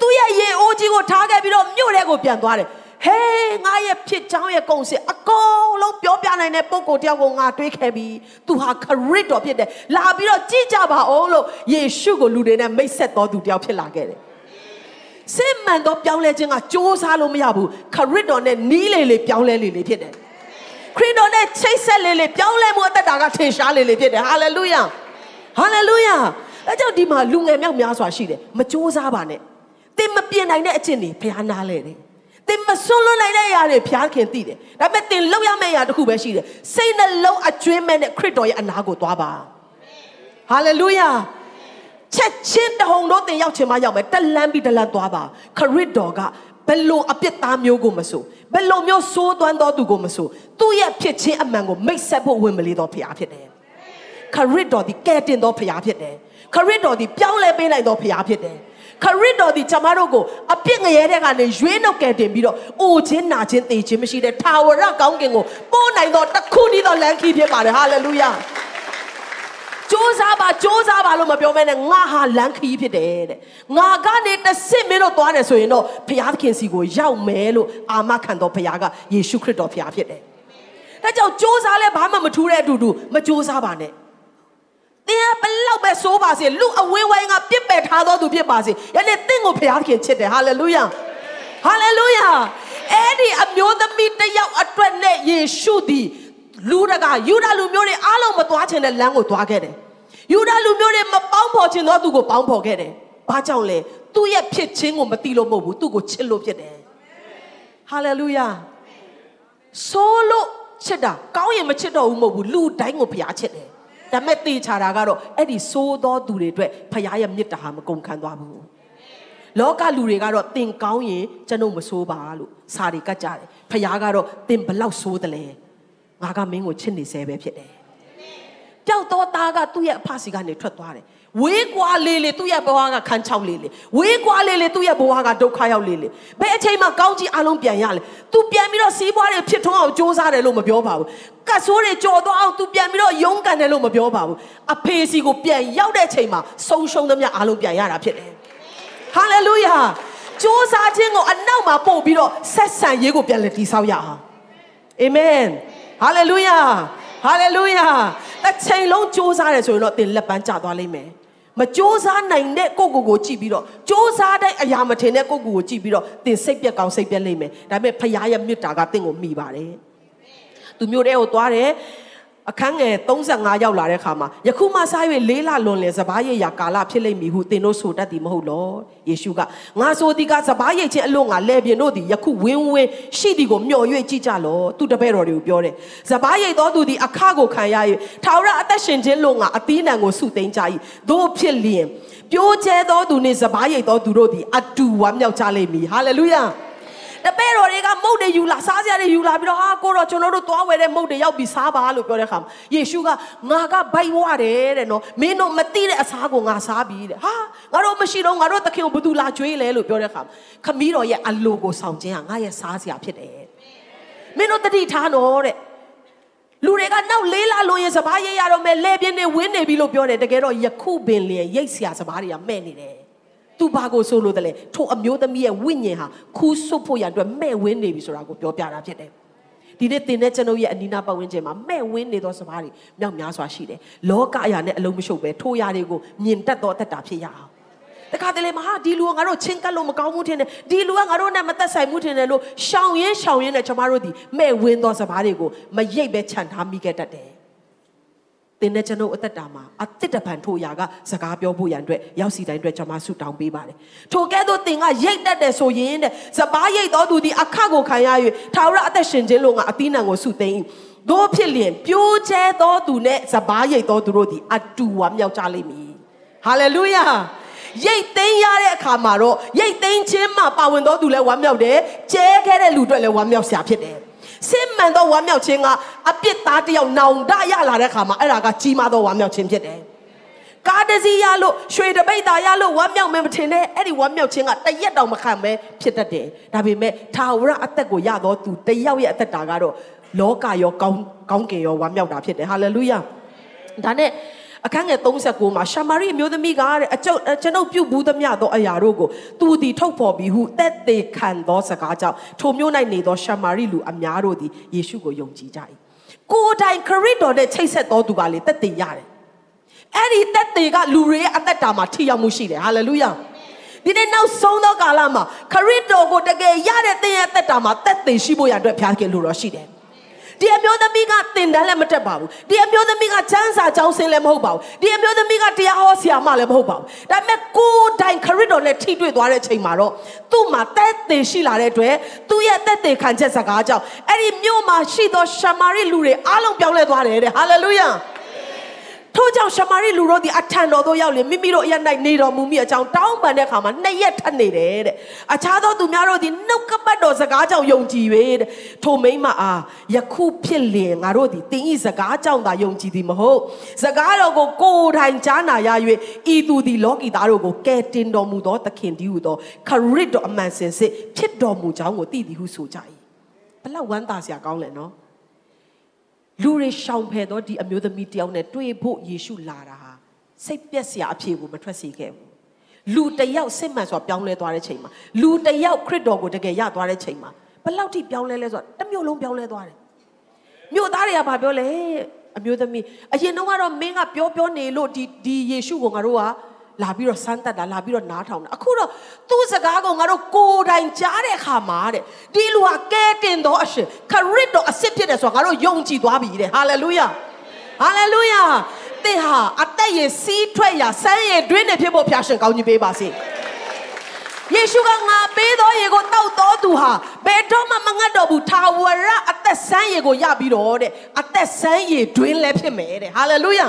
သူ့ရဲ့ရေအိုးကြီးကိုထားခဲ့ပြီးတော့မြို့ထဲကိုပြန်သွားတယ်ဟေးငါရဲ့ဖြစ်ချောင်းရဲ့ကုံစစ်အကုန်လုံးပြောပြနိုင်တဲ့ပုံကိုတယောက်ကိုငါတွေးခဲ့ပြီးသူဟာခရစ်တော်ဖြစ်တယ်လာပြီးတော့ကြည့်ကြပါအောင်လို့ယေရှုကိုလူတွေနဲ့မိတ်ဆက်တော်သူတယောက်ဖြစ်လာခဲ့တယ်စစ်မှန်တော့ပြောင်းလဲခြင်းကစ조사လို့မရဘူးခရစ်တော်နဲ့နီးလေလေပြောင်းလဲလေလေဖြစ်တယ်ခရစ်တော်နဲ့ချိတ်ဆက်လေလေပြောင်းလဲမှုအသက်တာကထင်ရှားလေလေဖြစ်တယ်ဟာလေလုယာဟာလေလုယာအဲကြောင့်ဒီမှာလူငယ်မြောက်များစွာရှိတယ်မစ조사ပါနဲ့ င်မပြင်နိုင်တဲ့အကျင့်တွေဘုရားနားလဲတယ်။သင်မစွန့်လွတ်နိုင်တဲ့အရာတွေဘုရားခင်သိတယ်။ဒါပေမဲ့သင်လုပ်ရမယ့်အရာတစ်ခုပဲရှိတယ်။စိတ်နှလုံးအကျွမ်းမဲ့နဲ့ခရစ်တော်ရဲ့အနာကိုသွားပါ။ဟာလေလုယာ။ချက်ချင်းတဟုန်တို့သင်ရောက်ချင်မှရောက်မယ်။တလန်းပြီးတလန်းသွားပါ။ခရစ်တော်ကဘယ်လိုအပြစ်သားမျိုးကိုမဆိုဘယ်လိုမျိုးစိုးသွမ်းတော်သူကိုမဆိုသူ့ရဲ့ဖြစ်ချင်းအမှန်ကိုမိတ်ဆက်ဖို့ဝင်မလေးတော်ဘုရားဖြစ်တယ်။ခရစ်တော်ဒီကဲတင်တော်ဘုရားဖြစ်တယ်။ခရစ်တော်ဒီပြောင်းလဲပေးနိုင်တော်ဘုရားဖြစ်တယ်။ ခရစ်တော်ဒီကျမတို့ကိုအပြစ်ငရဲတဲ့ကနေရွေးနှုတ်ကယ်တင်ပြီးတော့အိုခြင်းနာခြင်းသေခြင်းမရှိတဲ့ထာဝရကောင်းကင်ကိုပို့နိုင်သောတခုတည်းသောလမ်းခီးဖြစ်ပါတယ်ဟာလေလုယာစ조사ပါစ조사ပါလို့မပြောမဲနဲ့ငါဟာလမ်းခီးဖြစ်တယ်တဲ့ငါကနေတဆင့်မင်းတို့သွားတယ်ဆိုရင်တော့ဘုရားသခင်စီကိုရောက်မယ်လို့အာမခံတော်ဘုရားကယေရှုခရစ်တော်ဘုရားဖြစ်တယ်ဒါကြောင့်စ조사လဲဘာမှမထူးတဲ့အတူတူမစ조사ပါနဲ့ သင်ကဘလောက်ပဲစိုးပါစေလူအဝေးဝိုင်းကပြစ်ပယ်ထားသောသူဖြစ်ပါစေယနေ့သင်ကိုဘုရားသခင်ချစ်တယ်ဟာလေလုယာဟာလေလုယာအဲ့ဒီအမျိုးသမီးတယောက်အတွက်နဲ့ယေရှုသည်လူတကာယူဒလူမျိုးတွေအားလုံးမသွားချင်တဲ့လမ်းကိုသွားခဲ့တယ်ယူဒလူမျိုးတွေမပေါင်းဖော်ချင်တော့သူကိုပေါင်းဖော်ခဲ့တယ်ဘာကြောင့်လဲသူ့ရဲ့ဖြစ်ခြင်းကိုမသိလို့မဟုတ်ဘူးသူ့ကိုချစ်လို့ဖြစ်တယ်ဟာလေလုယာဆိုလို့ချစ်တာကောင်းရင်မချစ်တော့ဘူးမဟုတ်ဘူးလူတိုင်းကိုဘုရားချစ်တယ် ဒါပေမဲ့တေချာတာကတော့အဲ့ဒီစိုးသောသူတွေအတွက်ဘုရားရဲ့မေတ္တာဟာမကုန်ခံသွားဘူးလောကလူတွေကတော့တင်ကောင်းရင်ကျွန်ုပ်မဆိုးပါလို့စာတွေကတ်ကြတယ်ဖခင်ကတော့တင်ဘလောက်ဆိုးတယ်လဲငါကမင်းကိုချစ်နေဆဲပဲဖြစ်တယ်ပျောက်တော့သားကသူ့ရဲ့အဖစီကနေထွက်သွားတယ် ဝေးကွာလေးလေသူ့ရဲ့ဘဝကခန်းချောက်လေးလေဝေးကွာလေးလေသူ့ရဲ့ဘဝကဒုက္ခရောက်လေးလေဘယ်အချိန်မှကောင်းကြီးအလုံးပြန်ရလဲ तू ပြန်ပြီးတော့စီးပွားတွေဖြစ်ထွန်းအောင်စ조사တယ်လို့မပြောပါဘူးကတ်ဆိုးတွေကြော်တော့အောင် तू ပြန်ပြီးတော့ရုန်းကန်တယ်လို့မပြောပါဘူးအဖေစီကိုပြန်ရောက်တဲ့အချိန်မှာဆုံးရှုံးသမျှအလုံးပြန်ရတာဖြစ်တယ်ဟာလေလုယာစ조사ခြင်းကိုအနောက်မှာပို့ပြီးတော့ဆက်ဆံရေးကိုပြန်လည်တည်ဆောက်ရအောင်အာမင်ဟာလေလုယာဟာလေလုယာတစ်ချိန်လုံးစ조사တယ်ဆိုရင်တော့သင်လက်ပန်းကျသွားလိမ့်မယ် မစ조사နိုင်တဲ့ကိုကိုကိုကြည့်ပြီးတော့စ조사တဲ့အရာမထင်တဲ့ကိုကိုကိုကြည့်ပြီးတော့သင်စိတ်ပြက်ကောင်းစိတ်ပြက်လိမ့်မယ်ဒါပေမဲ့ဖခင်ရဲ့မေတ္တာကသင်ကိုမိပါတယ်သူမျိုးတဲ့ကိုသွားတယ် အခန်းငယ်35ရောက်လာတဲ့ခါမှာယခုမှစား၍လေးလလွန်လင်စပားရိပ်ရာကာလဖြစ်လိမ့်မည်ဟုသင်တို့ဆိုတတ်သည်မဟုတ်လောယေရှုကငါဆိုသည်ကစပားရိပ်ချင်းအလို့ငါလဲပြင်းတို့သည်ယခုဝင်းဝင်းရှိသည်ကိုမျှော်၍ကြည့်ကြလောသူတပည့်တော်တွေကိုပြောတယ်စပားရိပ်တော်သူသည်အခကိုခံရ၍ထာဝရအသက်ရှင်ခြင်းလို့ငါအသီးနှံကိုစုသိမ်းကြ၏တို့ဖြစ်လျင်ပြိုးကျဲသောသူနှင့်စပားရိပ်သောသူတို့သည်အတူဝမ်းမြောက်ကြလိမ့်မည်ဟာလေလုယာ တပည့်တော်တွေကမုတ်တွေယူလာစားစရာတွေယူလာပြီးတော့ဟာကိုတော့ကျွန်တော်တို့သွားဝယ်တဲ့မုတ်တွေရောက်ပြီးစားပါလို့ပြောတဲ့အခါမှာယေရှုကငါကဘိုက်ဝတယ်တဲ့နော်မင်းတို့မသိတဲ့အစားကိုငါစားပြီတဲ့ဟာငါတို့မရှိတော့ငါတို့သခင်ကိုဘယ်သူလာကြွေးလဲလို့ပြောတဲ့အခါမှာခမည်းတော်ရဲ့အလိုကိုဆောင်ခြင်းဟာငါရဲ့စားစရာဖြစ်တယ်မင်းတို့တတိထားတော့တဲ့လူတွေကနောက်လေးလာလို့ရင်စပားရိပ်ရတော့မယ်လဲပြင်းနေဝင်းနေပြီလို့ပြောတယ်တကယ်တော့ယခုပင်လျင်ရိတ်ဆရာစပားတွေကမဲ့နေတယ် သူဘာကိုဆိုလို့တလဲထိုအမျိုးသမီးရဲ့ဝိညာဉ်ဟာခူးဆွတ်ဖို့ရအတွက်မဲ့ဝင်းနေပြီဆိုတာကိုပြောပြတာဖြစ်တယ်ဒီနေ့သင်တဲ့ကျွန်ုပ်ရဲ့အနိနာပတ်ဝန်းကျင်မှာမဲ့ဝင်းနေသောစပားတွေမြောက်များစွာရှိတယ်လောကအရာနဲ့အလုံးမရှုပ်ပဲထိုအရာတွေကိုမြင်တတ်သောအသက်တာဖြစ်ရအောင်တခါတလေမဟာဒီလူကငါတို့ချင်းကပ်လို့မကောင်းဘူးထင်တယ်ဒီလူကငါတို့နဲ့မသက်ဆိုင်ဘူးထင်တယ်လို့ရှောင်ရင်းရှောင်ရင်းနဲ့ကျွန်မတို့ဒီမဲ့ဝင်းသောစပားတွေကိုမရိပ်ပဲခြံထားမိခဲ့တတ်တယ် သင်နဲ့ကျွန်ုပ်အသက်တာမှာအသစ်တပံထိုရာကစကားပြောဖို့ရန်အတွက်ရောက်စီတိုင်းအတွက်ကျွန်မဆုတောင်းပေးပါတယ်။ထိုကဲ့သို့သင်ကရိတ်တတ်တယ်ဆိုရင်တဲ့စပားရိတ်တော်သူသည်အခကိုခံရ၍ထာဝရအသက်ရှင်ခြင်းလို့ငါအသီးနှံကိုဆုသိမ်း။တို့ဖြစ်လျင်ပြိုးကျဲသောသူနဲ့စပားရိတ်တော်သူတို့သည်အတူဝမ်းမြောက်ကြလိမ့်မည်။ဟာလေလုယာ။ရိတ်သိမ်းရတဲ့အခါမှာတော့ရိတ်သိမ်းခြင်းမှာပါဝင်တော်သူလည်းဝမ်းမြောက်တယ်။ကျဲခဲ့တဲ့လူတွေလည်းဝမ်းမြောက်စရာဖြစ်တယ်။ စစ်မှန်သောဝမ်းမြောက်ခြင်းကအပြစ်သားတယောက်နောင်တရလာတဲ့ခါမှာအဲ့ဒါကကြီးမားသောဝမ်းမြောက်ခြင်းဖြစ်တယ်။ကားတစီရလို့ရွှေတပိတ်တာရလို့ဝမ်းမြောက်မယ်မထင်နဲ့အဲ့ဒီဝမ်းမြောက်ခြင်းကတရက်တောင်မခံပဲဖြစ်တတ်တယ်။ဒါပေမဲ့ထာဝရအသက်ကိုရသောသူတယောက်ရဲ့အသက်တာကတော့လောကရောကောင်းကောင်းကင်ရောဝမ်းမြောက်တာဖြစ်တယ်။ဟာလေလုယာ။ဒါနဲ့ အခန်းငယ်39မှာရှာမာရိအမျိုးသမီးကတဲ့အကျုပ်ကျွန်ုပ်ပြုတ်ဘူးသမျှသောအရာတို့ကိုသူသည်ထုတ်ဖော်ပြီးဟုတက်သေးခံသောစကားကြောင့်ထိုမျိုး၌နေသောရှာမာရိလူအများတို့သည်ယေရှုကိုယုံကြည်ကြ၏ကိုယ်တိုင်ခရစ်တော်နဲ့ချိတ်ဆက်သောသူကလေတက်သေးရတယ်အဲ့ဒီတက်သေးကလူတွေရဲ့အသက်တာမှာထိရောက်မှုရှိတယ်ဟာလေလုယာဒီနေ့နောက်ဆုံးသောကာလမှာခရစ်တော်ကိုတကယ်ရတဲ့သင်ရဲ့အသက်တာမှာတက်သေးရှိဖို့ရအတွက်ဖျားခင်လိုတော်ရှိတယ် ဒီအမျိုးသမီးကတင်တန်းလည်းမတက်ပါဘူးဒီအမျိုးသမီးကချမ်းစာကြောင်းစင်းလည်းမဟုတ်ပါဘူးဒီအမျိုးသမီးကတရားဟောဆရာမလည်းမဟုတ်ပါဘူးဒါပေမဲ့ကိုယ်တိုင်ခရစ်တော်နဲ့ထိတွေ့သွားတဲ့ချိန်မှာတော့သူ့မှာတက်သေးရှိလာတဲ့အတွက်သူ့ရဲ့တက်သေးခံချက်စကားကြောင့်အဲ့ဒီမြို့မှာရှိသောရှမာရိလူတွေအားလုံးပြောင်းလဲသွားတယ်တဲ့ဟာလေလုယာ ထို့ကြောင့်ရှမာရိလူတို့ဒီအထံတော်သို့ရောက်လေမိမိတို့အရ၌နေတော်မူမိအကြောင်းတောင်းပန်တဲ့အခါမှာနှစ်ရက်ထပ်နေတယ်တဲ့အခြားသောသူများတို့ဒီနှုတ်ကပတ်တော်စကားကြောင့်ယုံကြည်၍တဲ့ထိုမိမအားယခုဖြစ်လင်ငါတို့ဒီတင်းဤစကားကြောင့်သာယုံကြည်သည်မဟုတ်စကားတော်ကိုကိုယ်တိုင်ကြားနာရ၍ဤသူသည်လောကီသားတို့ကိုကယ်တင်တော်မူသောသခင်တည်းဟုသောခရစ်တော်အမှန်စင်စစ်ဖြစ်တော်မူကြောင်းကိုသိသည်ဟုဆိုကြ၏ဘလောက်ဝမ်းသာစရာကောင်းလဲနော် လူတွေရှောင်ဖယ်တော့ဒီအမျိုးသမီးတယောက်နဲ့တွေ့ဖို့ယေရှုလာတာဟာစိတ်ပြက်စရာအဖြစ်ကိုမထွက်စေခဲ့ဘူးလူတယောက်စစ်မှန်စွာပြောင်းလဲသွားတဲ့ချိန်မှာလူတယောက်ခရစ်တော်ကိုတကယ်ရသွားတဲ့ချိန်မှာဘယ်လောက်ထိပြောင်းလဲလဲဆိုတော့တစ်မျိုးလုံးပြောင်းလဲသွားတယ်မြို့သားတွေကဘာပြောလဲအမျိုးသမီးအရင်တော့ကတော့မင်းကပြောပြောနေလို့ဒီဒီယေရှုကိုငါတို့က လာပြီးတော့စမ်းတက်တာလာပြီးတော့နားထောင်တာအခုတော့သူ့စကားကိုငါတို့ကိုယ်တိုင်ကြားတဲ့အခါမှာတဲ့ဒီလူဟာကဲတင်တော်အရှင်ခရစ်တော်အစစ်ဖြစ်တယ်ဆိုတော့ငါတို့ယုံကြည်သွားပြီတဲ့ဟာလေလုယာဟာလေလုယာသင်ဟာအသက်ရည်စီးထွက်ရာစမ်းရည်တွင်းနေဖြစ်ဖို့ဖျားရှင်ကောင်းကြီးပေးပါစေယေရှုကငါပေးသောရေကိုတောက်တော်သူဟာဘယ်တော့မှမငတ်တော့ဘူးထာဝရအသက်ဆန်းရေကိုရပြီးတော့တဲ့အသက်ဆန်းရေတွင်းလည်းဖြစ်မယ်တဲ့ဟာလေလုယာ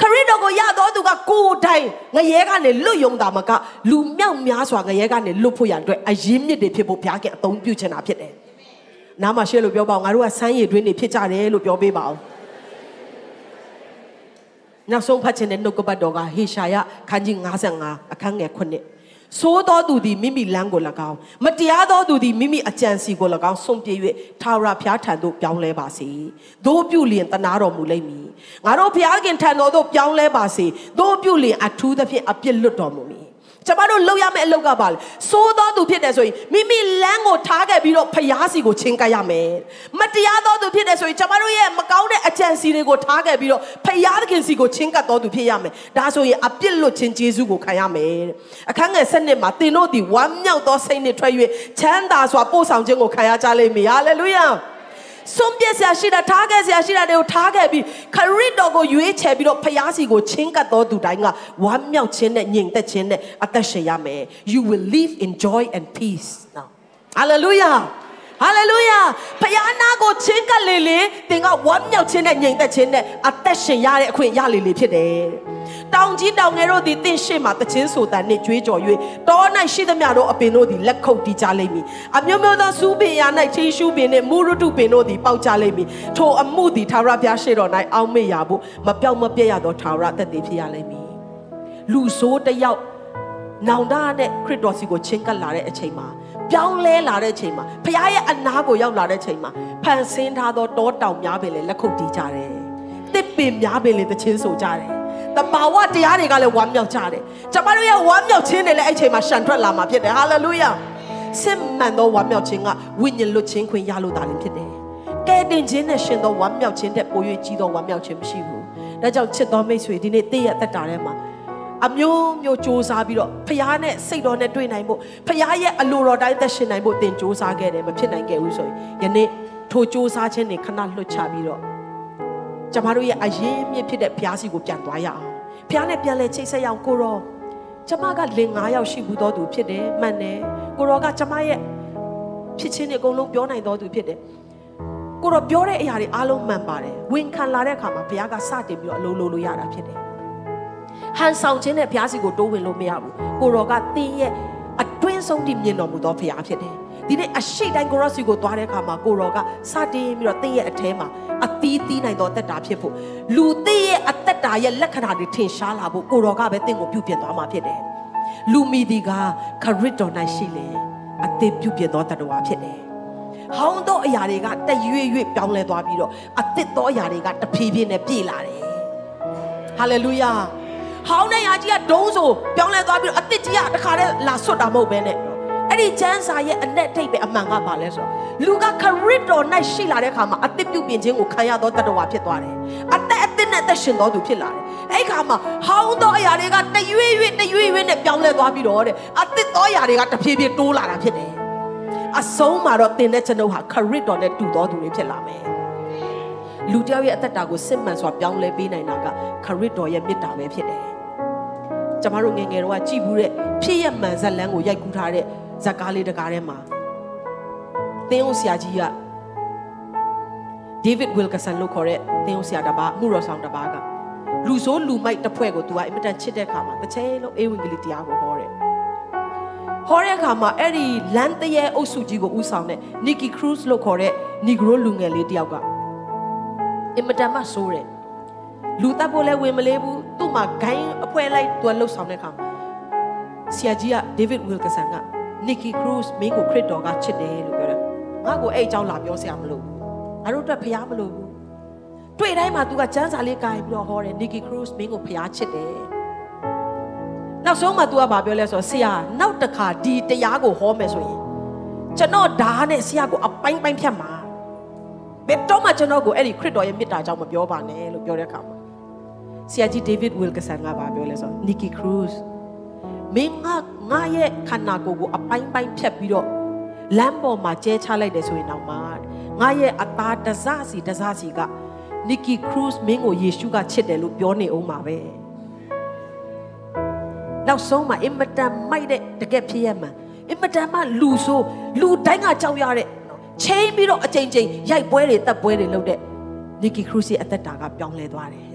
ခရစ်တော်ကိုရတော်သူကကိုယ်တိုင်ငရဲကနေလွတ်ယုံတာမကလူမြောက်များစွာငရဲကနေလွတ်ဖို့ရန်အတွက်အရင်မြစ်တွေဖြစ်ဖို့ဘုရားကအသုံးပြုချင်တာဖြစ်တယ်။နားမှာရှေ့လို့ပြောပါအောင်ငါတို့ကဆန်းရည်တွင်းတွေဖြစ်ကြတယ်လို့ပြောပေးပါအောင်။နောက်ဆုံးဖတ်ခြင်းတဲ့နှုတ်ကပတ်တော်ကဟေရှာယခန်းကြီး55အခန်းငယ်9 သိုးသောသူသည်မိမိလမ်းကို၎င်းမတရားသောသူသည်မိမိအကြံစီကို၎င်းဆုံးပြေ၍ထာဝရဘုရားထံသို့ပြောင်းလဲပါစေ။သို့ပြုလျင်တနာတော်မူလိမ့်မည်။ငါတို့ဘုရားခင်ထံတော်သို့ပြောင်းလဲပါစေ။သို့ပြုလျင်အထူးသဖြင့်အပြစ်လွတ်တော်မူမည် ကျမတို့လုပ်ရမယ့်အလုပ်ကပါလေစိုးသောသူဖြစ်တယ်ဆိုရင်မိမိလမ်းကိုထားခဲ့ပြီးတော့ဖျားစီကိုချင်းကပ်ရမယ်မတရားသောသူဖြစ်တယ်ဆိုရင်ကျမတို့ရဲ့မကောင်းတဲ့အကြံစီတွေကိုထားခဲ့ပြီးတော့ဖျားသခင်စီကိုချင်းကပ်တော်သူဖြစ်ရမယ်ဒါဆိုရင်အပြစ်လွတ်ခြင်းယေရှုကိုခံရမယ်အခန်းငယ်7နှစ်မှာသင်တို့သည်ဝမ်းမြောက်သောစိတ်နှင့်ထွက်၍ချမ်းသာစွာပို့ဆောင်ခြင်းကိုခံရကြလိမ့်မည်ဟာလေလုယာ ဆုံးပြဆရာရှိတာထားခဲ့ဆရာရှိတာတွေကိုထားခဲ့ပြီးခရစ်တော်ကိုရွေးချယ်ပြီးတော့ဖျားစီကိုချင်းကပ်တော်သူတိုင်းကဝမ်းမြောက်ခြင်းနဲ့ညင်သက်ခြင်းနဲ့အသက်ရှင်ရမယ် you will live in joy and peace now hallelujah ဟာလေလုယာဖခင်နာကိုချင်းကပ်လေလေသင်ကဝမ်းမြောက်ခြင်းနဲ့ငြိမ်သက်ခြင်းနဲ့အသက်ရှင်ရတဲ့အခွင့်ရလေလေဖြစ်တယ်တောင်ကြီးတောင်ငယ်တို့သည်သင်ရှေ့မှာတခြင်းဆိုတန်နှင့်ကြွေးကြော်၍တော၌ရှိသမျှသောအပင်တို့သည်လက်ခုပ်တီးကြလိမ့်မည်အမျိုးမျိုးသောစူးပင်ရာ၌ချီရှူးပင်နှင့်မူရတုပင်တို့သည်ပေါက်ကြလိမ့်မည်ထိုအမှုသည်သာရဘုရားရှေ့တော်၌အောက်မေ့ရဖို့မပြောက်မပြတ်ရသောသာရသက်သေဖြစ်ရလိမ့်မည်လူဆိုးတယောက်နောင်တနဲ့ခရစ်တော်စီကိုချင်းကပ်လာတဲ့အချိန်မှာ ပြောင်းလဲလာတဲ့အချိန်မှာဖခင်ရဲ့အနာကိုရောက်လာတဲ့အချိန်မှာဖန်ဆင်းထားသောတောတောင်များပင်လည်းလက်ခုပ်တီးကြတယ်။တစ်ပင်များပင်လည်းတခြင်းဆိုကြတယ်။တဘာဝတရားတွေကလည်းဝမ်းမြောက်ကြတယ်။ကျွန်မတို့ရဲ့ဝမ်းမြောက်ခြင်းတွေလည်းအဲ့ချိန်မှာရှန်ထွက်လာမှာဖြစ်တယ်။ဟာလေလုယာ။စစ်မှန်သောဝမ်းမြောက်ခြင်းကဝိညာဉ်လွတ်ခြင်းခွင့်ရလို့တာလည်းဖြစ်တယ်။ကဲတင်ခြင်းနဲ့ရှင်သောဝမ်းမြောက်ခြင်းတဲ့ပို၍ကြီးသောဝမ်းမြောက်ခြင်းမရှိဘူး။ဒါကြောင့်ချစ်တော်မိတ်ဆွေဒီနေ့တည့်ရတက်တာထဲမှာ အမျိုးမျိုးစူးစမ်းပြီးတော့ဖခင်နဲ့စိတ်တော်နဲ့တွေ့နိုင်ဖို့ဖခင်ရဲ့အလိုတော်တိုင်းသက်ရှင်နိုင်ဖို့သင်စူးစမ်းခဲ့တယ်မဖြစ်နိုင်ခဲ့ဘူးဆိုရင်ယနေ့ထိုစူးစမ်းခြင်းတွေခဏလွတ်ချပြီးတော့ကျမတို့ရဲ့အရင်မြစ်ဖြစ်တဲ့ဖခင်စီကိုပြန်သွားရအောင်ဖခင်နဲ့ပြန်လဲချိတ်ဆက်ရအောင်ကိုရောကျမကလင်9ယောက်ရှိဘူးတော်သူဖြစ်တယ်မှန်တယ်ကိုရောကကျမရဲ့ဖြစ်ချင်းတွေအကုန်လုံးပြောနိုင်တော်သူဖြစ်တယ်ကိုတော့ပြောတဲ့အရာတွေအားလုံးမှန်ပါတယ်ဝင်ခံလာတဲ့အခါမှာဘုရားကစတင်ပြီးတော့အလုံးလုံးလို့ရတာဖြစ်တယ် ဟန်ဆောင်ခြင်းနဲ့ဘုရားစီကိုတိုးဝင်လို့မရဘူးကိုရောကတင်းရဲ့အတွင်းဆုံးတည်မြင်တော်မူသောဘုရားဖြစ်တယ်ဒီနေ့အရှိတိုင်းကိုရောစီကိုသွားတဲ့အခါမှာကိုရောကစတင်ပြီးတော့တင်းရဲ့အထဲမှာအသီးသီးနိုင်သောတက်တာဖြစ်ဖို့လူတင်းရဲ့အသက်တာရဲ့လက္ခဏာတွေထင်ရှားလာဖို့ကိုရောကပဲတင်းကိုပြုပြင်သွားမှာဖြစ်တယ်လူမီဒီကခရစ်တော်၌ရှိလေအသစ်ပြုပြင်သောတတဝါဖြစ်တယ်ဟောင်းသောအရာတွေကတရွေ့ရွေ့ပြောင်းလဲသွားပြီးတော့အသစ်သောအရာတွေကတဖြည်းဖြည်းနဲ့ပြည့်လာတယ်ဟာလေလုယာ ဟောင်းတဲ့ယာကြီးကဒုံးဆိုပြောင်းလဲသွားပြီးတော့အစ်စ်ကြီးကတခါတည်းလာဆွတ်တာမဟုတ်ပဲနဲ့အဲ့ဒီကျမ်းစာရဲ့အ내ထိပ်ပဲအမှန်ကပါလဲဆိုတော့လူကခရစ်တော်၌ရှိလာတဲ့အခါမှာအသစ်ပြုပြင်ခြင်းကိုခံရသောတတဝါဖြစ်သွားတယ်အသက်အသစ်နဲ့သက်ရှင်တော်သူဖြစ်လာတယ်အဲ့ခါမှာဟောင်းသောအရာတွေကတရွေ့ရွေ့တရွေ့ရွေ့နဲ့ပြောင်းလဲသွားပြီးတော့တဲ့အသစ်သောအရာတွေကတဖြည်းဖြည်းတိုးလာတာဖြစ်တယ်အဆုံးမှာတော့တင်တဲ့ကျွန်ုပ်ဟာခရစ်တော်နဲ့တူတော်သူတွေဖြစ်လာမယ် လူတယောက်ရဲ့အသက်တာကိုစစ်မှန်စွာပြောင်းလဲပေးနိုင်တာကခရစ်တော်ရဲ့မေတ္တာပဲဖြစ်တယ်ကျမတို့ငယ်ငယ်တော့ကြည်ဘူးတဲ့ဖြစ်ရမှန်ဇက်လန်းကိုရိုက်ကူးထားတဲ့ဇက်ကားလေးတကားထဲမှာသင်းအောင်ဆရာကြီးက David Wilkerson လို့ခေါ်တဲ့သင်းအောင်ဆရာတပါးမှုတော်ဆောင်တပါးကလူဆိုးလူမိုက်တစ်ဖွဲ့ကိုသူကအင်မတန်ချစ်တဲ့အခါမှာတစ်ချိန်လုံးအေဝံဂေလိတရားကိုဟောတယ်ဟောတဲ့အခါမှာအဲ့ဒီလမ်းတရဲအုပ်စုကြီးကိုဥဆောင်တဲ့ Nikki Cruz လို့ခေါ်တဲ့ Negro လူငယ်လေးတယောက်က အင်မတန်မှဆိုးတယ်လူတပ်ဖို့လည်းဝင်မလေးဘူးသူ့မှာဂိုင်းအဖွဲလိုက်သူလှုပ်ဆောင်တဲ့အခါမှာဆရာကြီးကဒေးဗစ်ဝီလ်ကဆန်ကနီကီခရူးစ်မင်းကိုခရစ်တော်ကချစ်တယ်လို့ပြောတယ်ငါ့ကိုအဲ့အကြောင်းလာပြောစရာမလိုဘူးငါတို့အတွက်ဖျားမလိုဘူးတွေ့တိုင်းမှာသူကစမ်းစာလေးကိုင်ပြီးတော့ဟောတယ်နီကီခရူးစ်မင်းကိုဖျားချစ်တယ်နောက်ဆုံးမှ तू ကဘာပြောလဲဆိုတော့ဆရာနောက်တစ်ခါဒီတရားကိုဟောမယ်ဆိုရင်ကျွန်တော်ဓာတ်နဲ့ဆရာကိုအပိုင်းပိုင်းဖြတ်မှာ ဘယ်တော့မှကျွန်တော်ကိုအဲ့ဒီခရစ်တော်ရဲ့မေတ္တာကြောင့်မပြောပါနဲ့လို့ပြောတဲ့အခါမှာဆရာကြီးဒေးဗစ်ဝီလ်ကဆန်ကပါပြောလဲဆိုနီကီခရူးစ်မင်းငါငါရဲ့ခန္ဓာကိုယ်ကိုအပိုင်းပိုင်းဖြတ်ပြီးတော့လမ်းပေါ်မှာကျဲချလိုက်တယ်ဆိုရင်တော့မှငါရဲ့အသားတစစီတစစီကနီကီခရူးစ်မင်းကိုယေရှုကချစ်တယ်လို့ပြောနေအောင်ပါပဲနောက်ဆုံးမှာအင်မတန်မိုက်တဲ့တကယ်ဖြစ်ရမှန်အင်မတန်မှလူဆိုလူတိုင်းကကြောက်ရတဲ့ ချိန်ပြီးတော့အချိန်ချင်းရိုက်ပွဲတွေတက်ပွဲတွေလုပ်တဲ့နီကီခရူးစ်ရဲ့အသက်တာကပြောင်းလဲသွားတယ်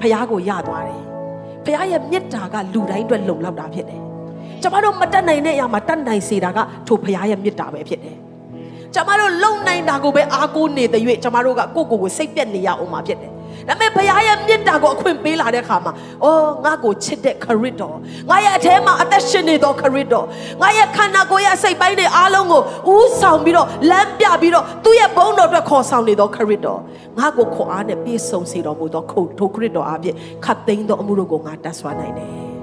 ဖះကိုရသွားတယ်ဖះရဲ့မေတ္တာကလူတိုင်းအတွက်လုံလောက်တာဖြစ်တယ်ကျမတို့မတတ်နိုင်တဲ့အရာမှာတတ်နိုင်စေတာကထိုဖះရဲ့မေတ္တာပဲဖြစ်တယ်ကျမတို့လုံနိုင်တာကိုပဲအားကိုးနေတဲ့၍ကျမတို့ကကိုယ့်ကိုယ်ကိုစိတ်ပြက်နေရအောင်မှာဖြစ်တယ် ဒါပေမဲ့ဘုရားရဲ့မေတ္တာကိုအခွင့်ပေးလာတဲ့အခါမှာအော်ငါ့ကိုချစ်တဲ့ခရစ်တော်ငါရဲ့အထဲမှာအသက်ရှင်နေသောခရစ်တော်ငါရဲ့ခန္ဓာကိုယ်ရဲ့စိတ်ပိုင်းတွေအားလုံးကိုဥဆောင်ပြီးတော့လမ်းပြပြီးတော့သူ့ရဲ့ဘုန်းတော်အတွက်ခေါ်ဆောင်နေသောခရစ်တော်ငါ့ကိုခွန်အားနဲ့ပြည့်စုံစေတော်မူသောခုထိုခရစ်တော်အပြင်ခတ်သိမ်းသောအမှုတို့ကိုငါတတ်ဆွမ်းနိုင်တယ်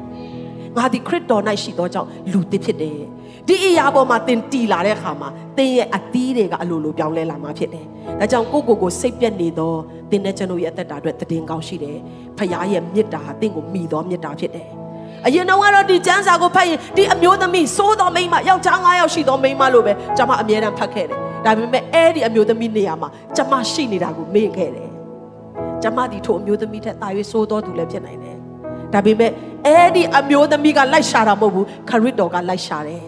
ငါဒီခရစ်တော်၌ရှိသောကြောင့်လူတစ်ဖြစ်တယ်ဒီအရာပေါ်မှာသင်တီလာတဲ့အခါမှာသင်ရဲ့အသီးတွေကအလိုလိုပြောင်းလဲလာမှာဖြစ်တယ်။ဒါကြောင့်ကိုကိုကိုစိတ်ပြက်နေသောသင်နဲ့ကျွန်တော်ရဲ့အသက်တာအတွက်တည်င်းကောင်းရှိတယ်။ဖခင်ရဲ့မေတ္တာဟာသင်ကိုမိသောမေတ္တာဖြစ်တယ်။အရင်တော့ကတော့ဒီကျမ်းစာကိုဖတ်ရင်ဒီအမျိုးသမီးစိုးတော်မိန်းမယောက်ျား၅ယောက်ရှိသောမိန်းမလို့ပဲကျွန်မအမြဲတမ်းဖတ်ခဲ့တယ်။ဒါပေမဲ့အဲ့ဒီအမျိုးသမီးနေရာမှာကျွန်မရှိနေတာကိုမေ့ခဲ့တယ်။ကျွန်မဒီထိုအမျိုးသမီးထက်တာ၍စိုးတော်သူလည်းဖြစ်နိုင်တယ်။ ဒါပေမဲ့အဲ့ဒီအမျိုးသမီးကလိုက်ရှာတာမဟုတ်ဘူးခရစ်တော်ကလိုက်ရှာတယ်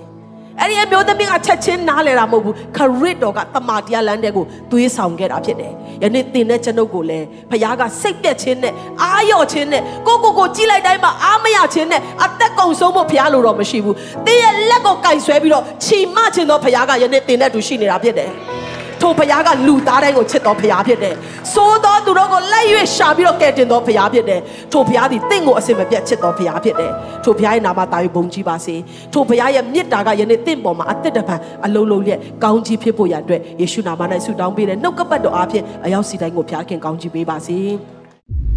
အဲ့ဒီအမျိုးသမီးကချက်ချင်းနားလဲတာမဟုတ်ဘူးခရစ်တော်ကတမန်တရားလမ်းတဲ့ကိုသွေးဆောင်ခဲ့တာဖြစ်တယ်။ယနေ့သင်တဲ့ကျွန်ုပ်ကိုလည်းဖခင်ကစိတ်ပြက်ခြင်းနဲ့အာရော့ခြင်းနဲ့ကိုကိုကိုကြည့်လိုက်တိုင်းမှာအာမရခြင်းနဲ့အသက်ကုန်ဆုံးဖို့ဖခင်လိုတော့မရှိဘူး။သင်ရဲ့လက်ကိုကင်ဆွဲပြီးတော့ချီမခြင်းသောဖခင်ကယနေ့သင်တဲ့သူရှိနေတာဖြစ်တယ်။ ထိုဖခင်ကလူသားတိုင်းကိုချစ်တော်ဖခင်ဖြစ်တယ်။သိုးတော်သူတို့ကိုလက်ရွေရှာပြီးတော့ကယ်တင်တော်ဖခင်ဖြစ်တယ်။ထိုဖခင်သည်တင့်ကိုအစင်မပြတ်ချစ်တော်ဖခင်ဖြစ်တယ်။ထိုဖခင်ရဲ့နာမတာယူဘုန်းကြီးပါစေ။ထိုဖခင်ရဲ့မေတ္တာကယနေ့တင့်ပေါ်မှာအသက်တပံအလုံးလုံးလျက်ကောင်းကြီးဖြစ်ဖို့ရန်အတွက်ယေရှုနာမ၌ဆုတောင်းပေးတယ်။နှုတ်ကပတ်တော်အားဖြင့်အရောက်စီတိုင်းကိုဖခင်ကောင်းကြီးပေးပါစေ။